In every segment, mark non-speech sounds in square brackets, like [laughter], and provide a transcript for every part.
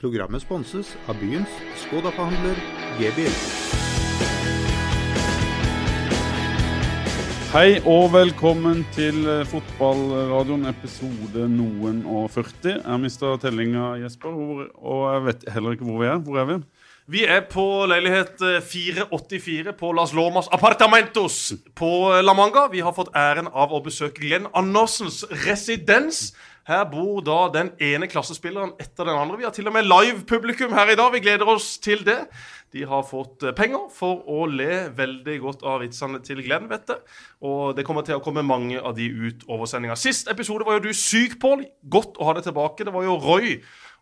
Programmet sponses av byens Skoda-forhandler G-bil. Hei og velkommen til eh, fotballradioen episode noen og 40. Jeg mista tellinga, Jesper, og jeg vet heller ikke hvor vi er. Hvor er vi? Vi er på leilighet eh, 484 på Las Lomas Apartamentos på eh, La Manga. Vi har fått æren av å besøke Glenn Andersens residens. Her bor da den ene klassespilleren etter den andre. Vi har til og med live-publikum her i dag. Vi gleder oss til det. De har fått eh, penger for å le veldig godt av vitsene til Glenn, vet du. Og det kommer til å komme mange av de ut over sendinga. Sist episode var jo du syk, Pål. Godt å ha deg tilbake. Det var jo Roy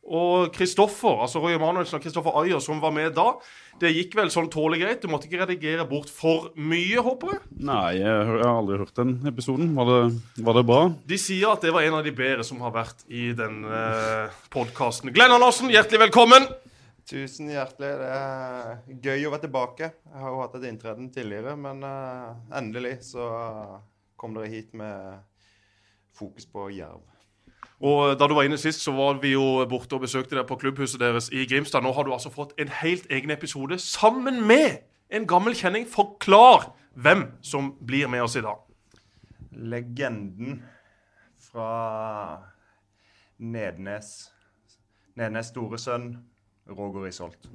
og Kristoffer, altså Roy Emanuelsen og Kristoffer Ayer som var med da. Det gikk vel sånn tålelig greit? Du måtte ikke redigere bort for mye, håper jeg? Nei, jeg, har aldri hørt den episoden. Var det, var det bra? De sier at det var en av de bedre som har vært i den eh, podkasten. Glenn Andersen, hjertelig velkommen. Tusen hjertelig. Det er gøy å være tilbake. Jeg har jo hatt et inntreden tidligere, men eh, endelig så kom dere hit med fokus på jerv. Og Da du var inne sist, så var vi jo borte og besøkte deg på klubbhuset deres i Grimstad. Nå har du altså fått en helt egen episode sammen med en gammel kjenning. Forklar hvem som blir med oss i dag. Legenden fra Nednes. Nednes store sønn, Roger Isholt.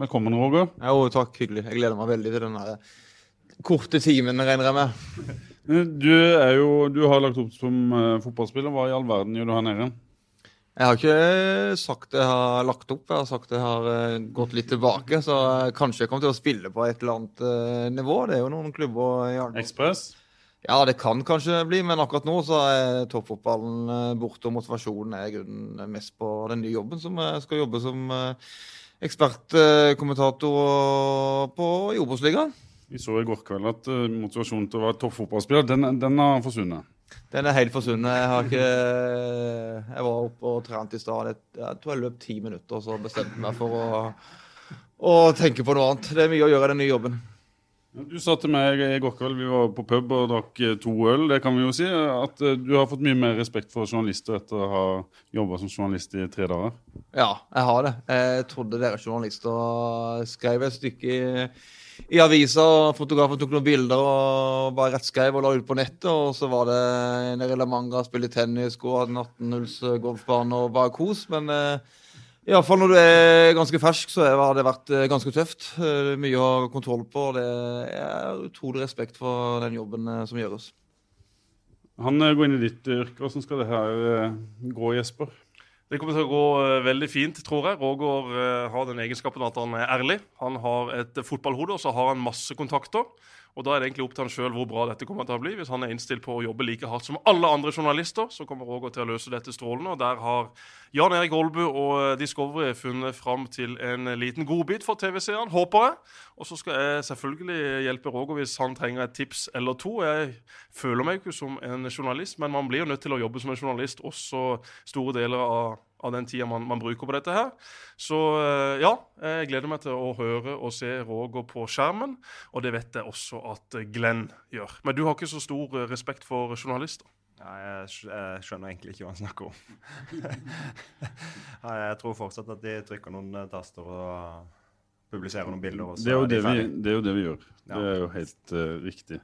Velkommen, Roger. Jo, takk. Hyggelig. Jeg gleder meg veldig til den der korte timen, regner jeg med. [laughs] Du, jo, du har lagt opp som eh, fotballspiller. Hva i all verden gjør du her nede? Jeg har ikke sagt jeg har lagt opp, jeg har sagt jeg har eh, gått litt tilbake. Så eh, kanskje jeg kommer til å spille på et eller annet eh, nivå. Det er jo noen klubber i Arendal. Ekspress? Ja, det kan kanskje bli, men akkurat nå så er toppfotballen eh, borte, og motivasjonen er i grunnen mest på den nye jobben, som jeg skal jobbe som eh, ekspertkommentator på i Obos-ligaen. Vi så i går kveld at eh, motivasjonen til å være toppfotballspiller, den, den har forsvunnet. Den er helt forsvunnet. Jeg har ikke Jeg var oppe og trente i stad. Jeg- tror jeg løp ti minutter, og så bestemte jeg meg for å, å tenke på noe annet. Det er mye å gjøre i den nye jobben. Du sa til meg i går kveld, vi var på pub og drakk eh, to øl, det kan vi jo si, at eh, du har fått mye mer respekt for journalister etter å ha jobba som journalist i tre dager. Ja, jeg har det. Jeg trodde dere journalister skrev et stykke i, i avisa, og fotografen tok noen bilder og bare rettskrev og la ut på nettet. Og så var det nede i La Manga, spille tennis, gå av en 18-hulls golfbane og bare kos. Men eh, iallfall når du er ganske fersk, så har det vært eh, ganske tøft. Eh, Mye å ha kontroll på. og Det er utrolig respekt for den jobben eh, som gjøres. Han eh, går inn i ditt yrke. Hvordan skal det her eh, gå, Jesper? Det kommer til å gå eh, veldig fint, tror jeg. Roger eh, har den egenskapen at han er ærlig. Han har et fotballhode, og så har han masse kontakter. Og Da er det egentlig opp til han sjøl hvor bra dette kommer til å bli. Hvis han er innstilt på å jobbe like hardt som alle andre journalister, så kommer Roger til å løse dette strålende. Og Der har Jan Erik Holbu og Discovery funnet fram til en liten godbit for TV-seeren, håper jeg. Og så skal jeg selvfølgelig hjelpe Roger hvis han trenger et tips eller to. Jeg føler meg ikke som en journalist, men man blir jo nødt til å jobbe som en journalist også store deler av, av den tida man, man bruker på dette her. Så eh, ja, jeg gleder meg til å høre og se Roger på skjermen. Og det vet jeg også at Glenn gjør. Men du har ikke så stor eh, respekt for journalister? Nei, jeg, skjønner egentlig ikke hva han snakker om. [laughs] Nei, jeg tror fortsatt at de trykker noen eh, taster og publiserer noen bilder. Og så Det er jo de det vi, det er jo det vi gjør. Ja. Det er jo helt uh, riktig.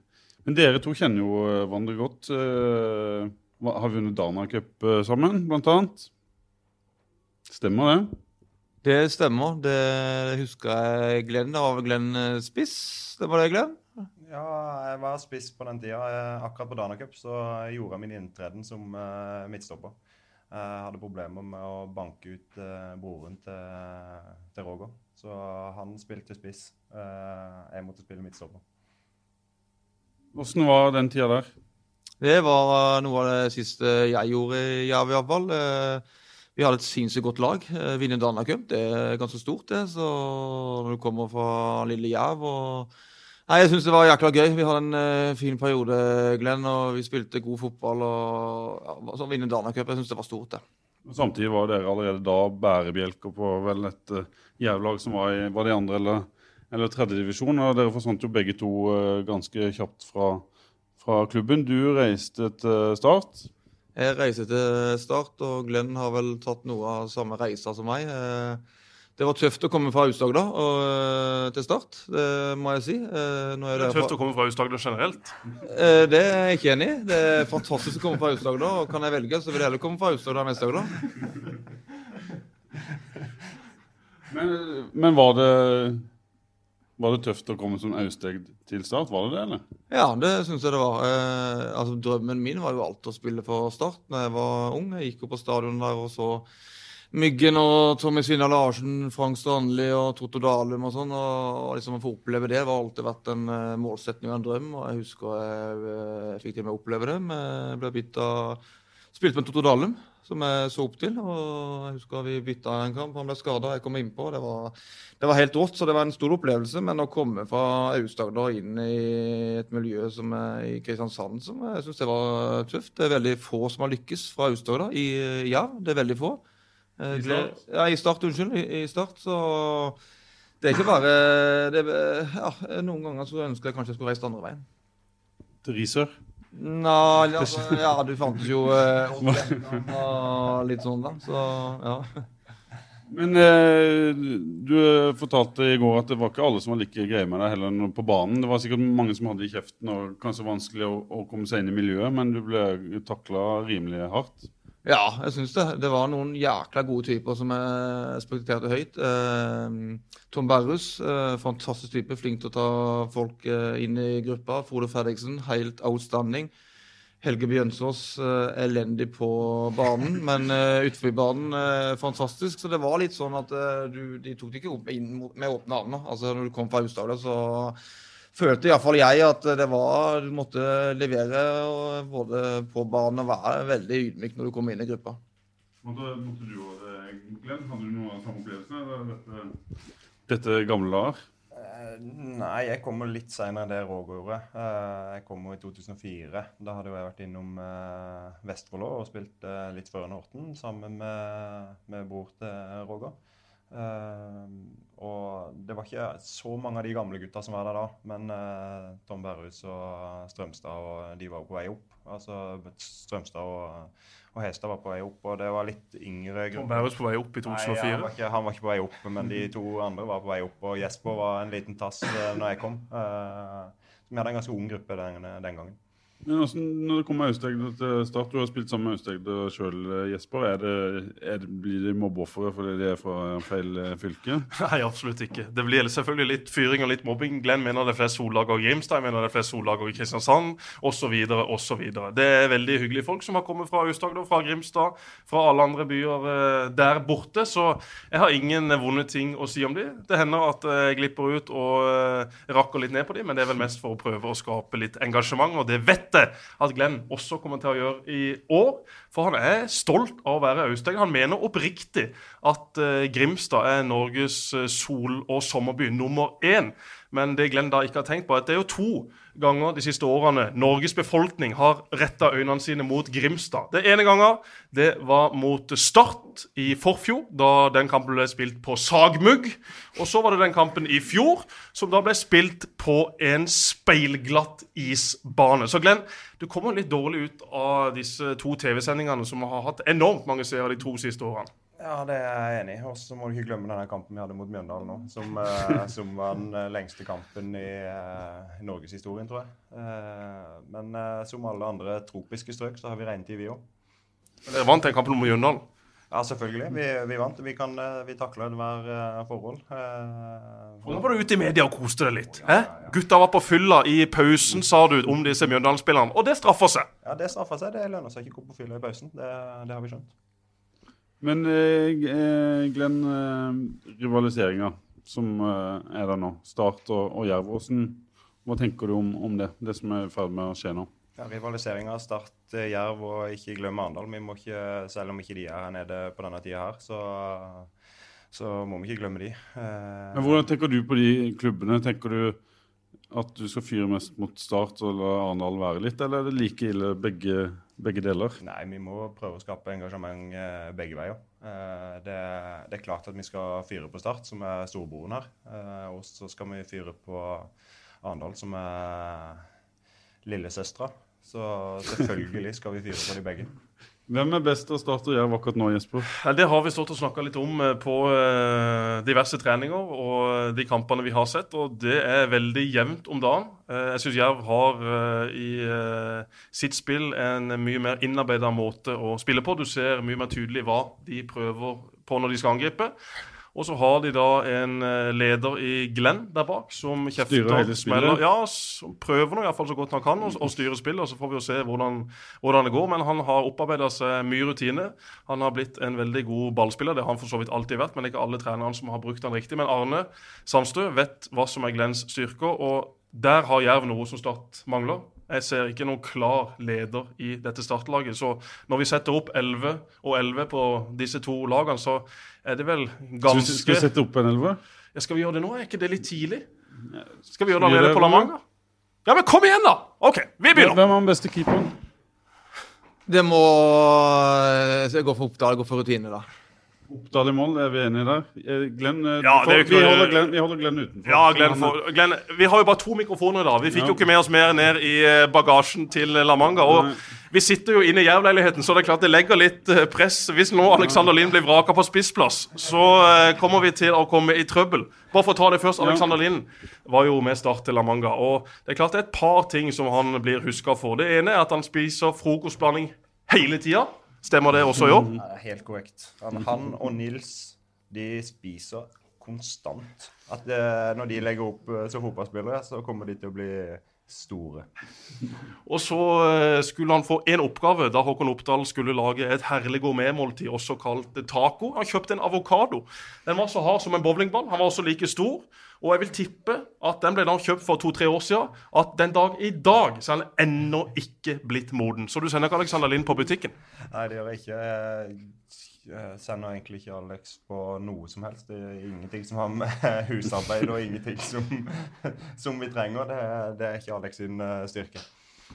Men dere to kjenner jo hverandre godt. Uh, har vunnet Dana Cup sammen, blant annet. Stemmer det? Det stemmer. Det husker jeg Glenn. Det var vel Glenn eh, Spiss? Det var det, Glenn? Ja, jeg var spiss på den tida. Akkurat på Dana Cup så gjorde jeg min inntreden som eh, midtstopper. Jeg hadde problemer med å banke ut eh, broren til, til Roger. Så han spilte spiss. Eh, jeg måtte spille midtstopper. Åssen var den tida der? Det var noe av det siste jeg gjorde i Jerv, iallfall. Vi hadde et sinnssykt godt lag. Eh, Vinne Dana Cup, det er ganske stort, det. Så når du kommer fra lille Jerv og Nei, jeg syns det var jækla gøy. Vi hadde en uh, fin periode, Glenn, og vi spilte god fotball. og ja, så Vinne Dana Cup, jeg syns det var stort, det. Samtidig var dere allerede da bærebjelker på vel et uh, jævlag som var i var det andre eller, eller tredje divisjon. Og dere forsvant jo begge to uh, ganske kjapt fra, fra klubben. Du reiste til Start. Jeg reiser til Start, og Glenn har vel tatt noe av samme reisa som meg. Eh, Det var tøft å komme fra Aust-Agder eh, til Start, det må jeg si. Eh, Nå er Det er tøft å komme fra Aust-Agder generelt. Eh, Det er jeg ikke enig i. Det er fantastisk å komme fra Aust-Agder. Og kan jeg velge, så vil jeg heller komme fra Aust-Agder enn Vest-Agder. Men, men var det var det tøft å komme som austegd til start? Var det det, eller? Ja, det syns jeg det var. Eh, altså, drømmen min var jo alltid å spille for Start da jeg var ung. Jeg gikk jo på stadion der og så Myggen og Tommy Svindal Larsen, Frank Strandli og Totto Dalum og sånn. Og liksom å få oppleve det var alltid vært en eh, målsetning og en drøm. Og jeg husker jeg, eh, jeg fikk til og med oppleve det. Men Jeg ble bytta Spilte med Totto Dalum, som jeg så opp til. Og jeg husker vi bytta en kamp. Han ble skada, jeg kom innpå. Det var, det var helt rått, så det var en stor opplevelse. Men å komme fra Aust-Agder inn i et miljø som er i Kristiansand, som jeg syns det var tøft. Det er veldig få som har lykkes fra Aust-Agder i Jerv. Det er veldig få. Eh, I Start? Ja, i Start, unnskyld. I, i Start, så det er ikke bare det, ja, Noen ganger så ønsker jeg kanskje jeg skulle reist andre veien. Til Risør? Nei, altså, ja, du fantes jo eh, [laughs] og litt sånn, da. Så ja. Men eh, du fortalte i går at det var ikke alle som var like greie med deg heller på banen. Det var sikkert mange som hadde i kjeften og kanskje vanskelig å, å komme seg inn i miljøet, men du ble takla rimelig hardt. Ja, jeg syns det. Det var noen jækla gode typer som jeg respekterte høyt. Eh, Tom Berrus, eh, fantastisk type, flink til å ta folk eh, inn i gruppa. Frode Fredriksen, helt outstanding. Helge Bjønsås, eh, elendig på banen, [laughs] men uh, utenfor banen eh, fantastisk. Så det var litt sånn at eh, du, de tok det ikke opp inn med åpne armer. Altså Når du kom fra Aust-Agder, så følte iallfall jeg at det var Du måtte levere og både på banen og være veldig ydmyk når du kom inn i gruppa. Måtte, måtte du òg det, Glenn? Hadde du noe av samme opplevelse? Dette, dette gamle lag? Eh, Nei, jeg kommer litt senere enn det Roger gjorde. Eh, Jeg kommer i 2004. Da hadde jeg vært innom eh, Vesterålen og spilt eh, litt før Horten sammen med, med bror til Roger. Eh, og det var ikke så mange av de gamle gutta som var der da, men eh, Tom Berrhus og Strømstad og de var på vei opp. Altså Strømstad og, og Hestad var på vei opp, og det var litt yngre Tom Bærums på vei opp i Nei, han 2004. var, ikke, han var ikke på vei opp, men de to andre var på vei opp. Og Jesper var en liten tass uh, når jeg kom. Uh, vi hadde en ganske ung gruppe den, den gangen. Men også, når det kommer Aust-Agder til start, du har spilt sammen med Aust-Agder sjøl, Jesper. Er det, er det, blir de mobbeofre fordi de er fra feil eh, fylke? [laughs] Nei, absolutt ikke. Det blir selvfølgelig litt fyring og litt mobbing. Glenn mener det er flest sollager i Grimstad, jeg mener det er flest sollager i Kristiansand osv. osv. Det er veldig hyggelige folk som har kommet fra Aust-Agder, fra Grimstad, fra alle andre byer eh, der borte. Så jeg har ingen vonde ting å si om de. Det hender at eh, jeg glipper ut og eh, rakker litt ned på de, men det er vel mest for å prøve å skape litt engasjement, og det vet jeg at Glenn også kommer til å gjøre i år. For han er stolt av å være austeg. Han mener oppriktig at eh, Grimstad er Norges eh, sol- og sommerby nummer én. Men det Glenn da ikke har tenkt på, er at det er jo to ganger de siste årene Norges befolkning har retta øynene sine mot Grimstad. Det ene gangen det var mot Start i forfjor, da den kampen ble spilt på Sagmugg. Og så var det den kampen i fjor som da ble spilt på en speilglatt isbane. Så Glenn, du kommer litt dårlig ut av disse to TV-sendingene som har hatt enormt mange seere de to siste årene. Ja, det er jeg enig i. Og så må du ikke glemme denne kampen vi hadde mot Mjøndalen nå. Som, eh, som var den eh, lengste kampen i uh, norgeshistorien, tror jeg. Eh, men eh, som alle andre tropiske strøk, så har vi regntid, vi òg. Dere vant den kampen mot Mjøndalen. Ja, selvfølgelig. Vi, vi vant. Vi, kan, eh, vi takler enhver uh, forhold. Eh, Nå var du ute i media og koste deg litt. Hæ? Gutta var på fylla i pausen, sa du om disse Mjøndalen-spillerne. Og det straffer seg. ja, det straffer seg. Det lønner seg ikke å gå på fylla i pausen. Det, det har vi skjønt. Men eh, eh, Glenn, eh, rivaliseringa som eh, er der nå, Start og, og Jerv, hvordan- hva tenker du om, om det? Det som er i ferd med å skje nå? Ja, Rivaliseringa Start, eh, Jerv og ikke glemme Arendal. Vi må ikke, selv om ikke de er her nede på denne tida her, så, så må vi ikke glemme de. Eh, Men Hvordan tenker du på de klubbene? Tenker du at du skal fyre mest mot Start og la Arendal være litt, eller er det like ille begge, begge deler? Nei, vi må prøve å skape engasjement eh, begge veier. Eh, det, det er klart at vi skal fyre på Start, som er storebroren her. Eh, og så skal vi fyre på Arendal, som er lillesøstera. Så selvfølgelig skal vi fyre på de begge. Hvem er best til å og Jerv akkurat nå, Jesper? Det har vi stått og snakka litt om eh, på eh, diverse treninger og de kampene vi har sett. Og det er veldig jevnt om dagen. Eh, jeg syns Jerv har i sitt spill en mye mer innarbeida måte å spille på. Du ser mye mer tydelig hva de prøver på når de skal angripe. Og så har de da en eh, leder i Glenn der bak som Styrer kjefter hele spillet? smeller. Ja, som prøver nå iallfall så godt han kan å å styre spillet. og Så får vi jo se hvordan, hvordan det går. Men han har opparbeida seg mye rutine. Han har blitt en veldig god ballspiller. Det har han for så vidt alltid vært, men det er ikke alle trenerne som har brukt han riktig. Men Arne Sandstø vet hva som er Glenns styrker, og der har Jerv noe som Start mangler. Jeg ser ikke noen klar leder i dette startlaget. Så når vi setter opp 11 og 11 på disse to lagene, så er det vel Skal vi, ganske skal vi sette opp en elver? ja, Skal vi gjøre det nå? Er ikke det litt tidlig? Skal vi gjøre det allerede på La? Manga? Ja, men kom igjen, da! OK, vi begynner. Hvem er den beste keeperen? Det må Jeg går for Oppdal, jeg går for rutine, da. Oppdal i mål, er vi enige der? Eh, Glenn, eh, Ja, får- vi, holder Glenn, vi holder Glenn utenfor. Ja, Glenn, for, Glenn, vi har jo bare to mikrofoner i dag. Vi fikk Ja. jo ikke med oss mer ned i eh, bagasjen til La Manga. Og Nei. vi sitter jo inne i Jerv-leiligheten, så det er klart det legger litt press. Hvis nå Alexander Lind blir vraka på spissplass, så kommer vi til å komme i trøbbel. Bare for å ta det først. Alexander Lind var jo med start til La Manga. Og det er klart det er et par ting som han blir huska for. Det ene er at han spiser frokostblanding hele tida. Stemmer det også i år? Helt korrekt. Han, han og Nils de spiser konstant. At det, når de legger opp eh, som fotballspillere, så kommer de til å bli store. Og så eh, skulle han få en oppgave da Håkon Oppdal skulle lage et herlig gourmetmåltid, også kalt taco. Han kjøpte en avokado. Den var så hard som en bowlingball. Han var også like stor. Og jeg vil tippe at den ble da kjøpt for to-tre år siden. At den dag i dag så er den ennå ikke blitt moden. Så du sender ikke Alexander Lind på butikken? Nei, det gjør jeg ikke. Jeg jeg sender egentlig ikke Alex på noe som helst. Det er ingenting som har med [laughs] husarbeid og ingenting som, [laughs] som vi trenger. Det, er- det er ikke Alex sin eh, styrke.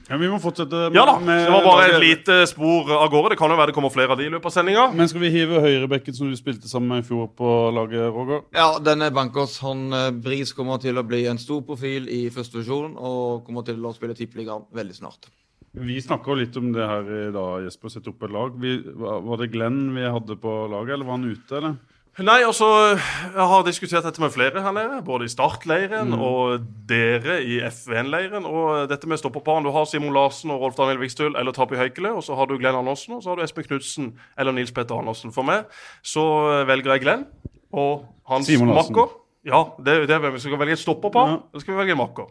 Ja, vi må fortsette med, Ja da. Det var bare et lite spor av gårde. Det kan jo være det kommer flere av de i løpet av sendinga. Men skal vi hive høyrebekken som du spilte sammen med i fjor på laget, Roger? Ja, denne Bankers, han eh, Bris kommer til å bli en stor profil i første divisjon og kommer til å spille tippeligaen veldig snart. Vi snakka litt om det her i dag, Jesper. Sette opp et lag. Vi, var det Glenn vi hadde på laget, eller var han ute, eller? Nei, altså, Jeg har diskutert dette med flere her nede. Både i startleiren og dere i F1-leiren. Og dette med stopperparen. Du har Simon Larsen og Rolf Daniel Vikstøl eller Tapi Høykele. Og så har du Glenn Andersen og så har du Espen Knutsen eller Nils Petter Andersen. For meg så velger jeg Glenn og hans makker. Ja, det er det vi skal velge et stopperpar, Ja. eller skal vi velge en makker?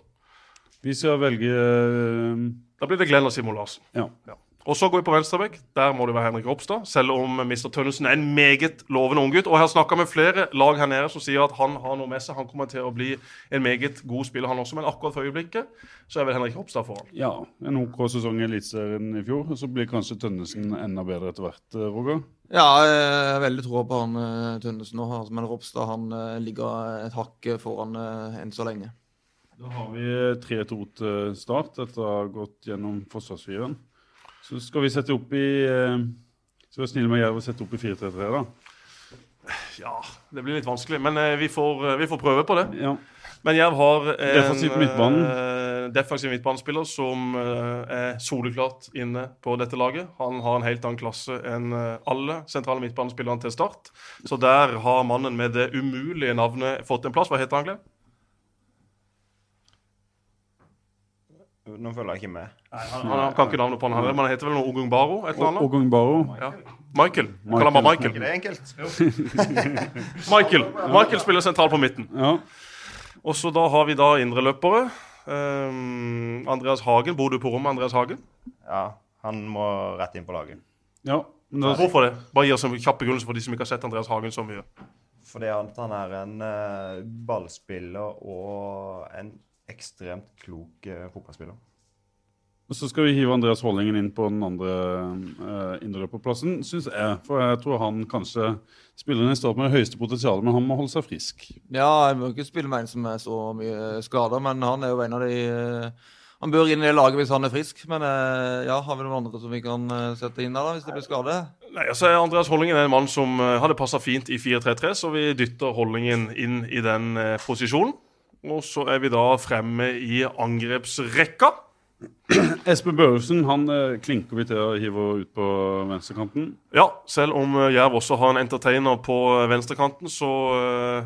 Vi skal velge eh, Da blir det Glenn og Simon Larsen. Ja. Ja. Og så går vi på venstrebekk. Der må det være Henrik Ropstad. Selv om Mr. Tønnesen er en meget lovende unggutt. Og jeg har snakka med flere lag her nede som sier at han har noe med seg. Han kommer til å bli en meget god spiller, han også. Men akkurat for øyeblikket så er vel Henrik Ropstad foran. ja, en OK sesong i Eliteserien i fjor. Så blir kanskje Tønnesen enda bedre etter hvert, eh, Roger. Ja, jeg har veldig tro på han eh, Tønnesen nå, altså, men Ropstad han eh, ligger et hakk foran enn så lenge. Da har vi 3-2 til start etter å ha gått gjennom forsvarsfireren. Så skal vi sette opp i eh, Så vær snill med Jerv og sette opp i 4-3-3, da. Ja, det blir litt vanskelig, men eh, vi får, eh, vi får prøve på det. Ja. Men Jerv har en Defensiv midtbanen. eh, defensiv midtbanespiller som eh, er soleklart inne på dette laget. Han har en helt annen klasse enn eh, alle sentrale midtbanespillerne til start. Så der har mannen med det umulige navnet fått en plass. Hva heter han, Glenn? Nå følger jeg ikke med. Han, han kan ikke navnet på han heller, men han heter vel noe Ogung Baro? Et eller annet? Ogung Baro. Ja. Michael. Kaller han bare Er Michael. det enkelt? [laughs] Michael Michael spiller sentral på midten. Ja. Og så da har vi da indreløpere. Um, Andreas Hagen. Bor du på rommet, Andreas Hagen? Ja, han må rett inn på laget. ja. Men da, Hvorfor det? Bare gi oss en kjapp begrunnelse for de som ikke har sett Andreas Hagen så mye. Fordi han er en uh, ballspiller og en ekstremt klok eh, fotballspiller. så skal vi hive Andreas Hollingen inn på den andre uh, indreløperplassen, syns jeg. For jeg tror han kanskje spiller i start med det høyeste potensialet, men han må holde seg frisk. Ja, jeg må ikke spille med en som er så mye skada, men han er jo en av de eh, Han bør inn i det laget hvis han er frisk, men eh, ja, har vi noen andre som vi kan sette inn der da, hvis det blir skade? Nei, altså Andreas Hollingen er en mann som hadde passa fint i 4-3-3, så vi dytter Hollingen inn i den eh, posisjonen. Og så er vi da fremme i angrepsrekka. Espen Børresen han eh, klinker vi til å hive ut på venstrekanten. Ja, selv om eh, Jerv også har en entertainer på eh, venstrekanten, så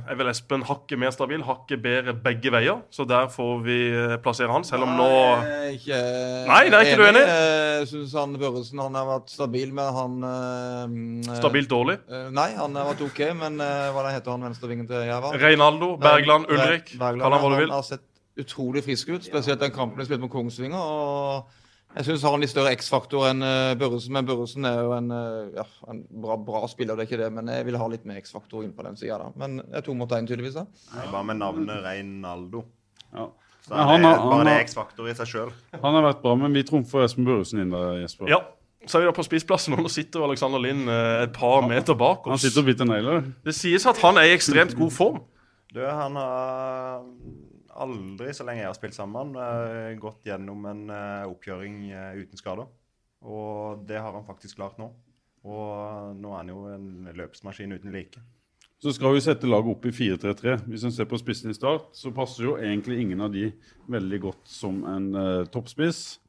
er vel Espen hakket mer stabil, hakket bedre begge veier. Så der får vi plassere han, selv om nå Nei, ikke, Nei, det er ikke du enig? Jeg syns han Børresen han har vært stabil, men han Stabilt dårlig. nei, han har vært OK, men hva heter han venstrevingen til Jerv? Reinaldo, Bergland, Ulrik. Bergland, Kall han hva du vil. har sett utrolig frisk ut, spesielt den kampen de spilte mot Kongsvinger. og jeg syns han har en litt større X-faktor enn eh, Børresen, men Børresen er jo en, eh, ja, en bra, bra spiller, det er ikke det. Men jeg vil ha litt mer X-faktor inn på den sida. Men det er to mot én, tydeligvis. da. Er Bare med navnet Reinaldo. Ja. Så er han har- han bare det X-faktor i seg sjøl. Han har vært bra, men vi trumfer Espen Børresen inn der, Jesper. Ja. Så er vi da på spiseplassen, og nå sitter Alexander Lind eh, et par meter bak oss. Han sitter og biter negler. Det sies at han er i ekstremt god form. Du, han har aldri, så lenge jeg har spilt sammen, eh, gått gjennom en eh, oppkjøring eh, uten skader. Og det har han faktisk klart nå. Og nå er han jo en løpsmaskin uten like. Så skal vi sette laget opp i 4-3-3. Hvis en ser på spissen i start, så passer jo egentlig ingen av de veldig godt som en uh, toppspiss.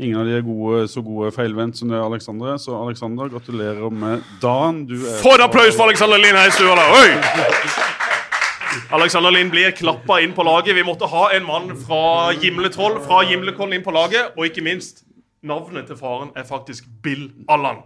Ingen av de er gode, så gode feilvendt som det er Alexander. er. Så Alexander, gratulerer med dagen. Du er For en applaus for Alexander Lind her [laughs] i stua, da! Oi! Alexander Lind blir klappa inn på laget. Vi måtte ha en mann fra Gimletroll, fra Gimlekollen inn på laget. Og ikke minst, navnet til faren er faktisk Bill Allan.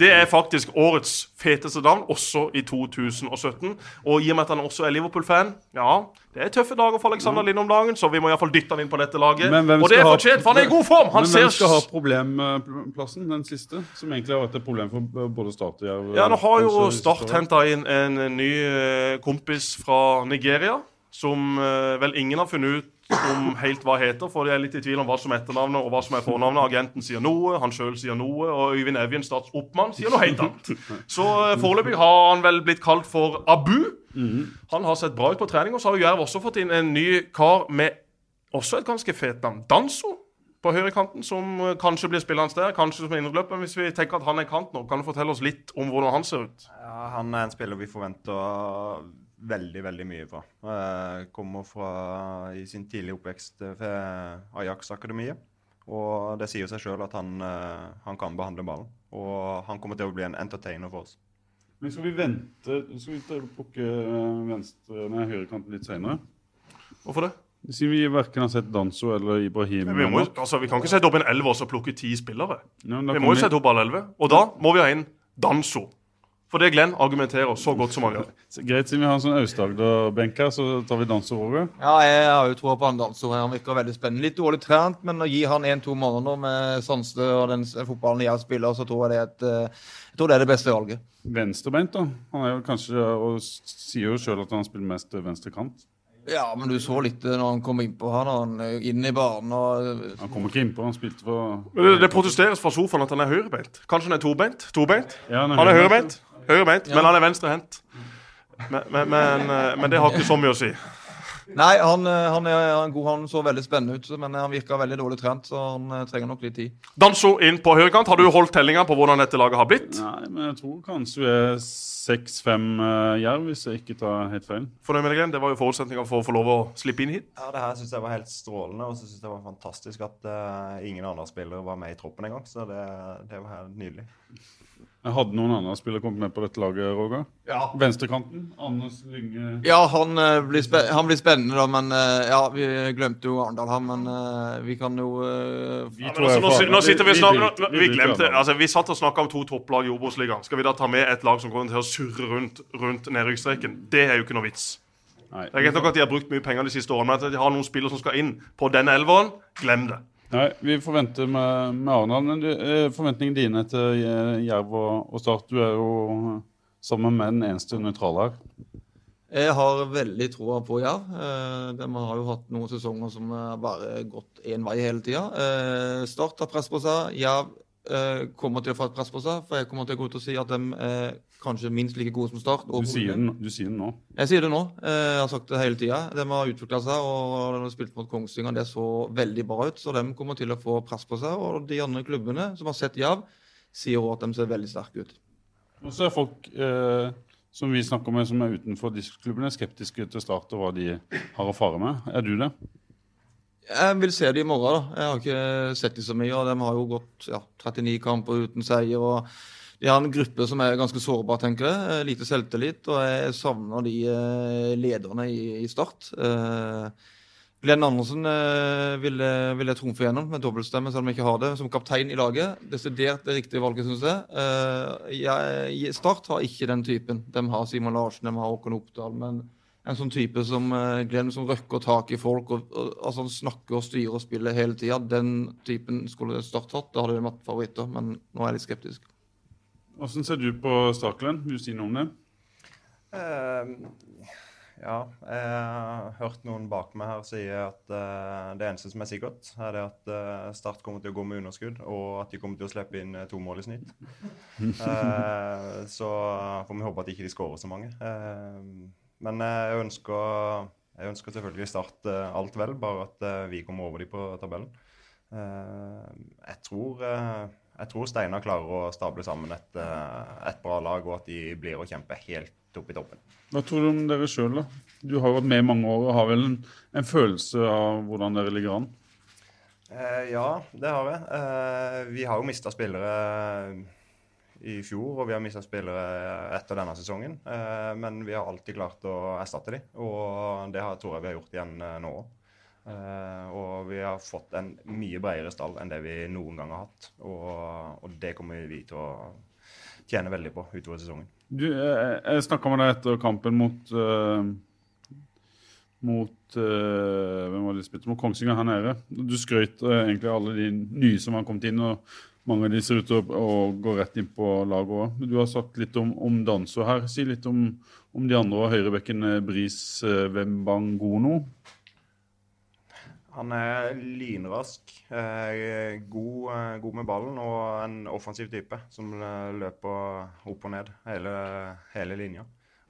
Det er faktisk årets feteste navn, også i 2017. Og i og med at han også er Liverpool-fan, ja Det er tøffe dager for Alexander Lind om dagen, så vi må iallfall dytte han inn på dette laget. Og det er fortjent, for han er i god form! Han Men hvem skal ha problemplassen, den siste? Som egentlig har vært et problem for både Start og. Ja, nå har jo Start henta inn en ny eh, kompis fra Nigeria. Som eh, vel ingen har funnet ut om helt hva heter, for jeg er litt i tvil om hva som er etternavnet og hva som er fornavnet. Agenten sier noe, han sjøl sier noe, og Øyvind Evjen, statsoppmann, sier noe helt annet. Så eh, foreløpig har han vel blitt kalt for Abu. Han har sett bra ut på trening, og så har jo Jerv også fått inn en ny kar med også et ganske fet navn. Danso på høyrekanten, som eh, kanskje blir spillende der, kanskje som indreløper. Men hvis vi tenker at han er kant nå, kan du fortelle oss litt om hvordan han ser ut? Ja, han er en spiller vi forventer veldig, veldig mye fra. Eh, kommer fra i sin tidlige oppvekst ved Ajax-akademiet. Og det sier seg sjøl at han, eh, han kan behandle ballen. Og han kommer til å bli en entertainer for oss. Men skal vi vente Skal vi ta- plukke eh, venstre, nei, høyrekanten litt senere? Hvorfor det? Siden vi verken har sett Danso eller Ibrahim. Vi, må, altså, vi kan ikke sette opp en elver og så plukke ti spillere. Ja, Vi må jo sette opp alle elleve. Og da må vi ha inn Danso. For det Glenn argumenterer så godt som han gjør. Greit, siden vi har en sånn Aust-Agder-benk her, så tar vi danseordet. Ja, jeg har jo troa på han danser. Han virker veldig spennende. Litt dårlig trent, men å gi han en-to måneder med Sanstø og den fotballen jeg spiller, så tror jeg det er et eh, jeg tror det er det beste valget. Venstrebeint, da. Han er jo kanskje, og sier jo sjøl at han spiller mest venstre kant. Ja, men du så litt eh, når han kom innpå her, når han er inn i banen og eh, Han kommer ikke innpå, han spilte for det, det protesteres fra sofaen at han er høyrebeint. Kanskje han er tobeint? Tobeint? Ja, Han er høyrebeint, høyrebeint Ja. men han er venstrehendt. Men, men, men, eh, men det har ikke så mye å si. Nei, han, eh, han er han er god. Han så veldig spennende ut, men han virka veldig dårlig trent, så han eh, trenger nok litt tid. Danso inn på høyrekant. Har du holdt tellinga på hvordan dette laget har blitt? Nei, men jeg tror kanskje vi er seks-fem uh, jerv, hvis jeg ikke tar helt feil. Fornøyd med deg, Glenn? Det var jo forutsetninga for å få lov å slippe inn hit. Ja, Det her syns jeg var helt strålende, og så syns jeg det var fantastisk at uh, ingen andre spillere var med i troppen engang. Så det, det var helt nydelig. Jeg hadde noen andre spillere kommet med på dette laget, Roger. Ja. Venstrekanten. Anders Lynge Ja, han, uh, blir, han blir spennende, da, men uh, ja, vi glemte jo Arendal, her, men uh, vi kan jo Vi Ja, men altså, nå, nå sitter vi snart vi vi Vi glemte altså, Vi satt og snakka om to topplag i Obos-ligaen. Skal vi da ta med et lag som kommer til å surre rundt, rundt nedrykksstreken? Det er jo ikke noe vits. Nei. Det er greit nok at de har brukt mye penger de siste årene, men at de har noen spillere som skal inn på denne elveren, glem det. Nei, vi forventer med, med Arendal. Men eh, forventningene dine til eh, Jerv og, og Start Du er jo eh, sammen med den eneste nøytrale her. Jeg har veldig troa på Jerv. Eh, de har jo hatt noen sesonger som har bare gått én vei hele tida. Start har press på seg. Jerv eh, kommer til å få et press på seg, for jeg kommer til å gå ut og si at de er kanskje minst like gode som Start. Du sier den, du sier den nå. Jeg sier det nå. Eh, Jeg har sagt det hele tida. De har utvikla seg, og de har spilt mot Kongsvinger. Det så veldig bra ut, så de kommer til å få press på seg. Og de andre klubbene som har sett Jerv, sier òg at de ser veldig sterke ut. Og så er folk eh, som vi snakker med som er utenfor disse klubbene, skeptiske til Start og hva de har å fare med. Er du det? Jeg vil se det i morgen. da. Jeg har ikke sett dem så mye. og De har jo gått ja, 39 kamper uten seier. og De har en gruppe som er ganske sårbar, tenker jeg. Eh, Lite selvtillit. Og jeg savner de eh, lederne i, i Start. Eh, Glenn Andersen eh, vil, vil jeg trumfe gjennom med dobbeltstemme, selv om jeg ikke har det, som kaptein i laget. Desidert det riktige valget, syns jeg. Jeg. Start har ikke den typen. De har Simon Larsen, de har Håkon Oppdal. men en sånn type som eh, Glenn, som røkker tak i folk og, og altså han snakker og styrer og spiller hele tida. Den typen skulle Start hatt. Da hadde de vært favoritter, men nå er jeg litt skeptisk. Hvordan ser du på Start, Glenn? Vil du si noe om det? Uh, ja, jeg har hørt noen bak meg her si at uh, det eneste som er sikkert, er det at uh, Start kommer til å gå med underskudd, og at de kommer til å slippe inn to mål i snitt. [laughs] Eh, så får vi håpe at ikke de skårer så mange. Eh, men eh, jeg ønsker, jeg ønsker selvfølgelig Start eh, alt vel, bare at eh, vi kommer over dem på tabellen. Eh, jeg tror, jeg tror Steinar klarer å stable sammen et, et bra lag, og at de blir å kjempe helt opp i toppen. Hva tror du om dere sjøl, da? Du har vært med i mange år og har vel en, en følelse av hvordan dere ligger an? Eh, ja, det har jeg. Eh, vi har jo mista spillere i fjor, og vi har mista spillere etter denne sesongen. Eh, men vi har alltid klart å erstatte dem, og det tror jeg vi har gjort igjen eh, nå òg. og vi har fått en mye bredere stall enn det vi noen gang har hatt. Og, og det kommer vi til å tjene veldig på utover sesongen. Du, jeg jeg snakka med deg etter kampen mot uh, mot uh, mot Kongsvinger her nede. Du skrøt uh, egentlig av alle de nye som har kommet inn. og Mange av de ser ut til å, gå rett inn på laget òg. Du har sagt litt om, om Danso her. Si litt om, om de andre høyrebekken Bris uh, Wembangono. Han er lynrask, eh, god, eh, god, med ballen og en offensiv type som eh, løper opp og ned hele, hele linja.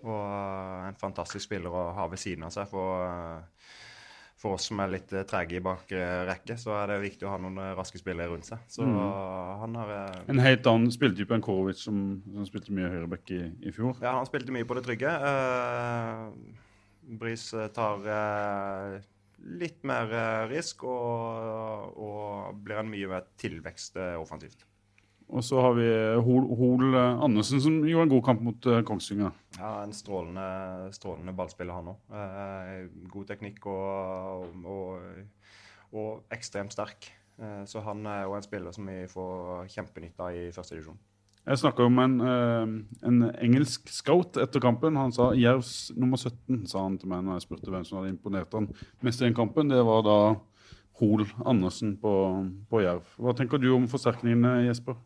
Og en fantastisk spiller å ha ved siden av seg. For, for oss som er litt trege i bakrekke, så er det viktig å ha noen raske spillere rundt seg. Så mm. han har En helt annen spilletype enn Korovic, som, som spilte mye høyreback i, i, fjor? Ja, han spilte mye på det trygge. Uh, Bris tar uh, litt mer eh, risk og, og blir en mye mer tilvekst eh, offensivt. Og så har vi Hol, Hol Andersen, som gjorde en god kamp mot uh, Kongsvinger. Ja, en strålende, strålende ballspiller, han òg. Eh, god teknikk og, og, og ekstremt sterk. Eh, så han er òg en spiller som vi får kjempenytte av i første divisjon. Jeg snakka om en, eh, en, engelsk scout etter kampen. Han sa Jervs nummer 17, sa han til meg når jeg spurte hvem som hadde imponert han mest i den kampen. Det var da Hol Andersen på, på Jerv. Hva tenker du om forsterkningene, Jesper?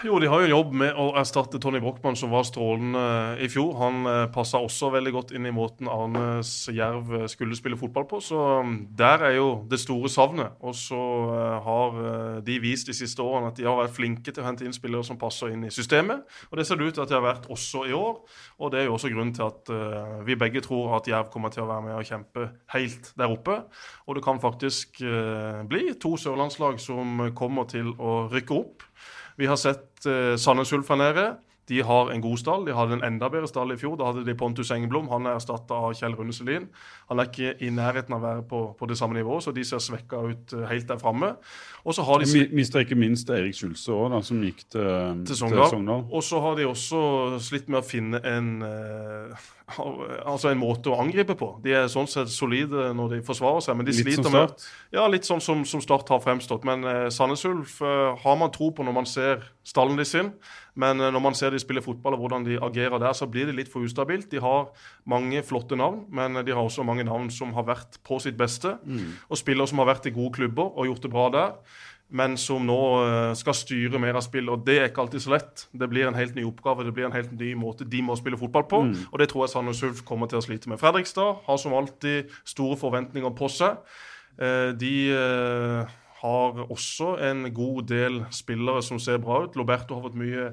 Jo, de har jo jobb med å erstatte Tony Brochmann, som var strålende i fjor. Han eh, passa også veldig godt inn i måten Arnes Jerv eh, skulle spille fotball på. Så mm, der er jo det store savnet. Og så eh, har de vist de siste årene at de har vært flinke til å hente inn spillere som passer inn i systemet. Og det ser det ut til at de har vært også i år. Og det er jo også grunnen til at vi begge tror at Jerv kommer til å være med og kjempe helt der oppe. Og det kan faktisk bli to sørlandslag som kommer til å rykke opp. Vi har sett eh, Sandnes Ulf her nede. De har en god stall. De hadde en enda bedre stall i fjor. Da hadde de Pontus Engeblom. Han er erstatta av Kjell Rune Selin. Han er ikke i nærheten av å være på, på det samme nivået, så de ser svekka ut uh, helt der framme. Og så har de mister ikke minst Erik Skjulse òg, som gikk til, til Sogndal. Og så har de også slitt med å finne en uh, [laughs] altså en måte å angripe på. De er sånn sett solide når de forsvarer seg. men de litt sliter som? Med, ja, litt sånn som, som Start har fremstått. Men eh, Sandnes Ulf eh, har man tro på når man ser stallen de sin. Men eh, når man ser de spiller fotball og hvordan de agerer der, så blir det litt for ustabilt. De har mange flotte navn, men de har også mange navn som har vært på sitt beste. Mm. Og spillere som har vært i gode klubber og gjort det bra der men som nå eh, skal styre mer av spillet. Og det er ikke alltid så lett. Det blir en helt ny oppgave, det blir en helt ny måte de må spille fotball på. Mm. Og det tror jeg Sandnes Ulf kommer til å slite med. Fredrikstad har som alltid store forventninger på seg. Eh, de eh, har også en god del spillere som ser bra ut. Loberto har fått mye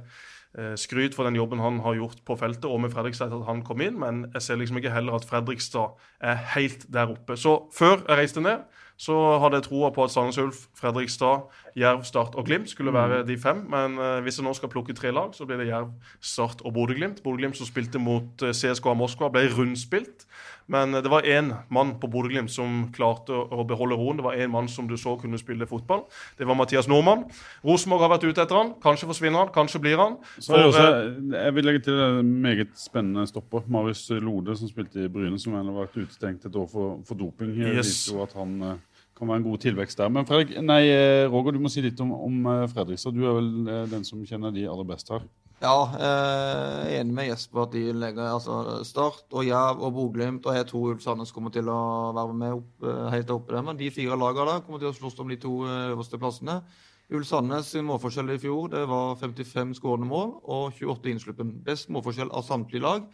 skryt for den jobben han har gjort på feltet, og med Fredrikstad etter at han kom inn, men jeg ser liksom ikke heller at Fredrikstad er helt der oppe. Så før jeg reiste ned, så hadde jeg troa på at Sandnes Ulf, Fredrikstad, Jerv, Start og Glimt skulle være de fem. Men eh, hvis jeg nå skal plukke tre lag, så blir det Jerv, Start og Bodø-Glimt. Bodø-Glimt som spilte mot eh, CSKA Moskva, ble rundspilt. Men eh, det var én mann på Bodø-Glimt som klarte å, beholde roen. Det var én mann som du så kunne spille fotball. Det var Mathias Nordmann. Rosenborg har vært ute etter han. Kanskje forsvinner han, kanskje blir han. For, også, eh, jeg vil legge til en meget spennende stopper. Marius Lode, som spilte i Bryne, som har vært utestengt et år for, for doping. Jeg Yes. jo at han eh, kan være en god tilvekst der. Men Fredrik, nei, Roger, du må si litt om, om Fredrikstad. Du er vel den som kjenner de aller best her. Ja, eh, jeg er enig med Jesper at de legger altså, Start og Jerv og Bodø-Glimt og jeg tror Ulf Sandnes kommer til å være med opp, eh, helt oppe der. Men de fire lagene kommer til å slåss om de to eh, øverste plassene. Ulf Sandnes sin målforskjell i fjor det var 55 skårende mål og 28 innsluppen. Best målforskjell av samtlige lag.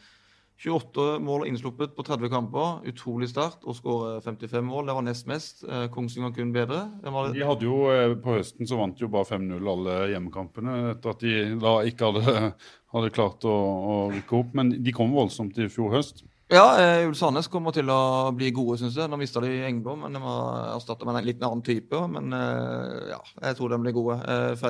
28 mål innsluppet på 30 kamper. Utrolig sterkt å skåre 55 mål. Det var nest mest. Eh, Kongsvinger kun bedre. Var, De hadde jo, eh, På høsten så vant de jo bare 5-0 alle hjemmekampene etter at de da ikke hadde, [laughs] hadde klart å, å rykke opp. Men de kom voldsomt i fjor høst. Ja, eh, Ulf Sandnes kommer til å bli gode, syns jeg. Nå mista de Engblom, men de var erstatta med en litt annen type. Men eh, ja, jeg tror de blir gode. Eh,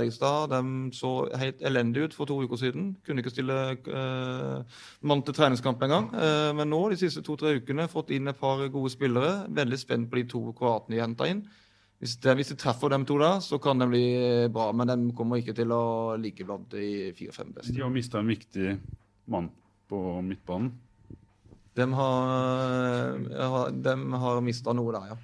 de så helt elendig ut for to uker siden. Kunne ikke stille eh, mann til treningskamp engang. Eh, men nå, de siste to-tre ukene, fått inn et par gode spillere. Veldig spent på de to kroatene de henta inn. Hvis de, hvis de treffer dem to da, så kan de bli bra. Men de kommer ikke til å ligge blant de fire-fem beste. De har mista en viktig mann på midtbanen. De har, de har mista noe der, ja.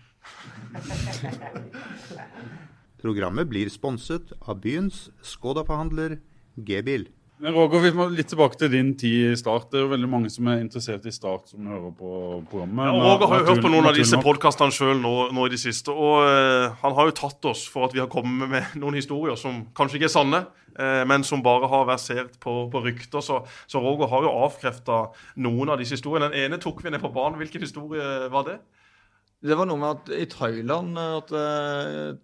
Programmet blir sponset av byens Skoda-forhandler G-bil. Men Roger, vi må litt tilbake til din tid i Start. Det er jo veldig mange som er interessert i Start, som hører på programmet. Ja, og Roger har jo hørt på noen av disse podkastene sjøl nå, nå i det siste. Og uh, han har jo tatt oss for at vi har kommet med noen historier som kanskje ikke er sanne, uh, men som bare har versert på, på rykter. Så, så Roger har jo avkrefta noen av disse historiene. Den ene tok vi ned på banen. Hvilken historie var det? Det var noe med at i Thailand at uh,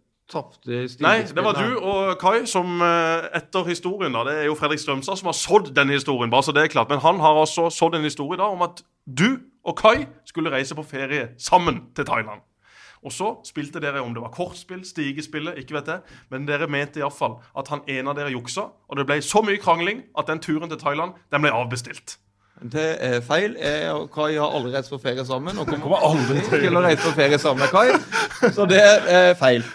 Nei, det var du og Kai som eh, etter historien da, Det er jo Fredrik Strømstad som har sådd denne historien. bare så det er klart, Men han har også sådd en historie da om at du og Kai skulle reise på ferie sammen til Thailand. Og så spilte dere, om det var kortspill, stigespillet, ikke vet jeg, men dere mente iallfall at han ene av dere juksa, og det ble så mye krangling at den turen til Thailand den ble avbestilt. Det er feil. Jeg og Kai har aldri reist på ferie sammen. Og kommer Kommer aldri til til å reise på ferie sammen med Kai. Så det er feil.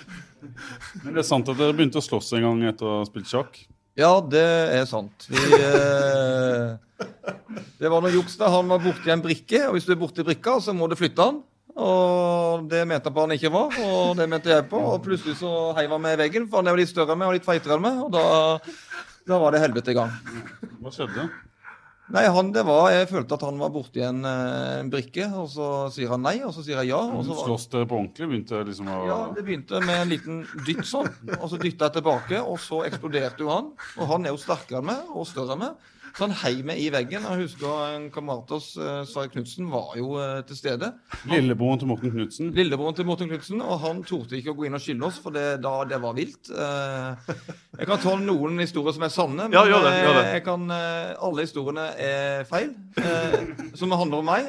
Men det er sant at dere begynte å slåss en gang etter å ha spilt sjakk? Ja, det er sant. Vi eh, Det var noe juks da. Han var borti en brikke, og hvis du er borti brikka, så må du flytte han. Og det mente han på han ikke var, og det mente jeg på. Og plutselig så heiv han meg i veggen, for han er jo litt større enn meg og litt feitere enn meg. Og da, da var det helvete i gang. Hva skjedde? Nei, han, det var, Jeg følte at han var borti en, eh, en brikke, og så sier han nei, og så sier jeg ja. og så var... Slåss dere på ordentlig? Begynte liksom å Ja, Det begynte med en liten dytt sånn, og så dytta jeg tilbake, og så eksploderte jo han. Og han er jo sterkere enn meg, og større enn meg. Så han heiv meg i veggen. Jeg husker en kamerat av oss, eh, Sverre Knutsen, var jo eh, til stede. Lillebroren til Morten Knutsen? Lillebroren til Morten Knutsen, og han torde ikke å gå inn og skille oss, for det, da, det var vilt. Eh, jeg kan ta noen historier som er sanne, men Ja, gjør det, gjør det. jeg kan, alle historiene er feil, som handler om meg.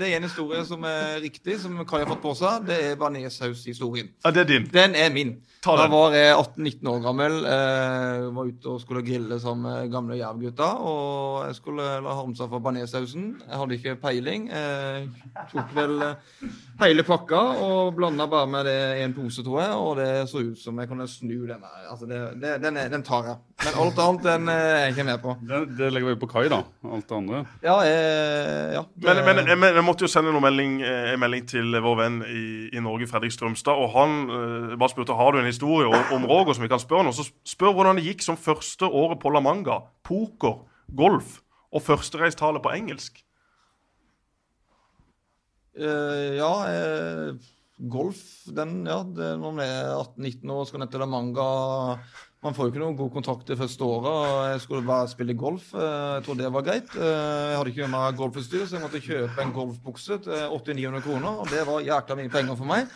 Det er en historie som er riktig, som Kai har fått på seg. Det er Baneshaus-historien. Ja, det er din. Den er min. Da var jeg 18-19 år gammel. Eh, var ute og skulle grille sammen med gamle jervgutta. Og jeg skulle la hamsa for banesausen. Jeg hadde ikke peiling. Jeg tok vel eh, hele pakka og blanda bare med det i en pose, tror jeg. Og det så ut som jeg kunne snu den der. Altså, det, det, den, er, den tar jeg. Men alt annet den eh, er jeg ikke med på. Det, det legger vi på Kai, da. Alt det andre. Ja, eh, ja. Men, men jeg, men jeg måtte jo sende noen melding, eh, en melding til vår venn i, i Norge, Fredrik Strømstad. Og han eh, bare spurte har du en historie om, om Roger som vi kan spørre om. Så spør hvordan det gikk som første året på La Manga. Poker, golf og førstereistale på engelsk. Eh, ja, eh, golf, den, ja, det, når man er 18-19 år skal ned til La Manga Man får jo ikke noen god kontakt det første året. Jeg skulle bare spille golf. eh, Jeg trodde det var greit. Jeg hadde ikke med meg golfutstyr, så jeg måtte kjøpe en golfbukse til 800-900 kroner. Og det var jækla mye penger for meg.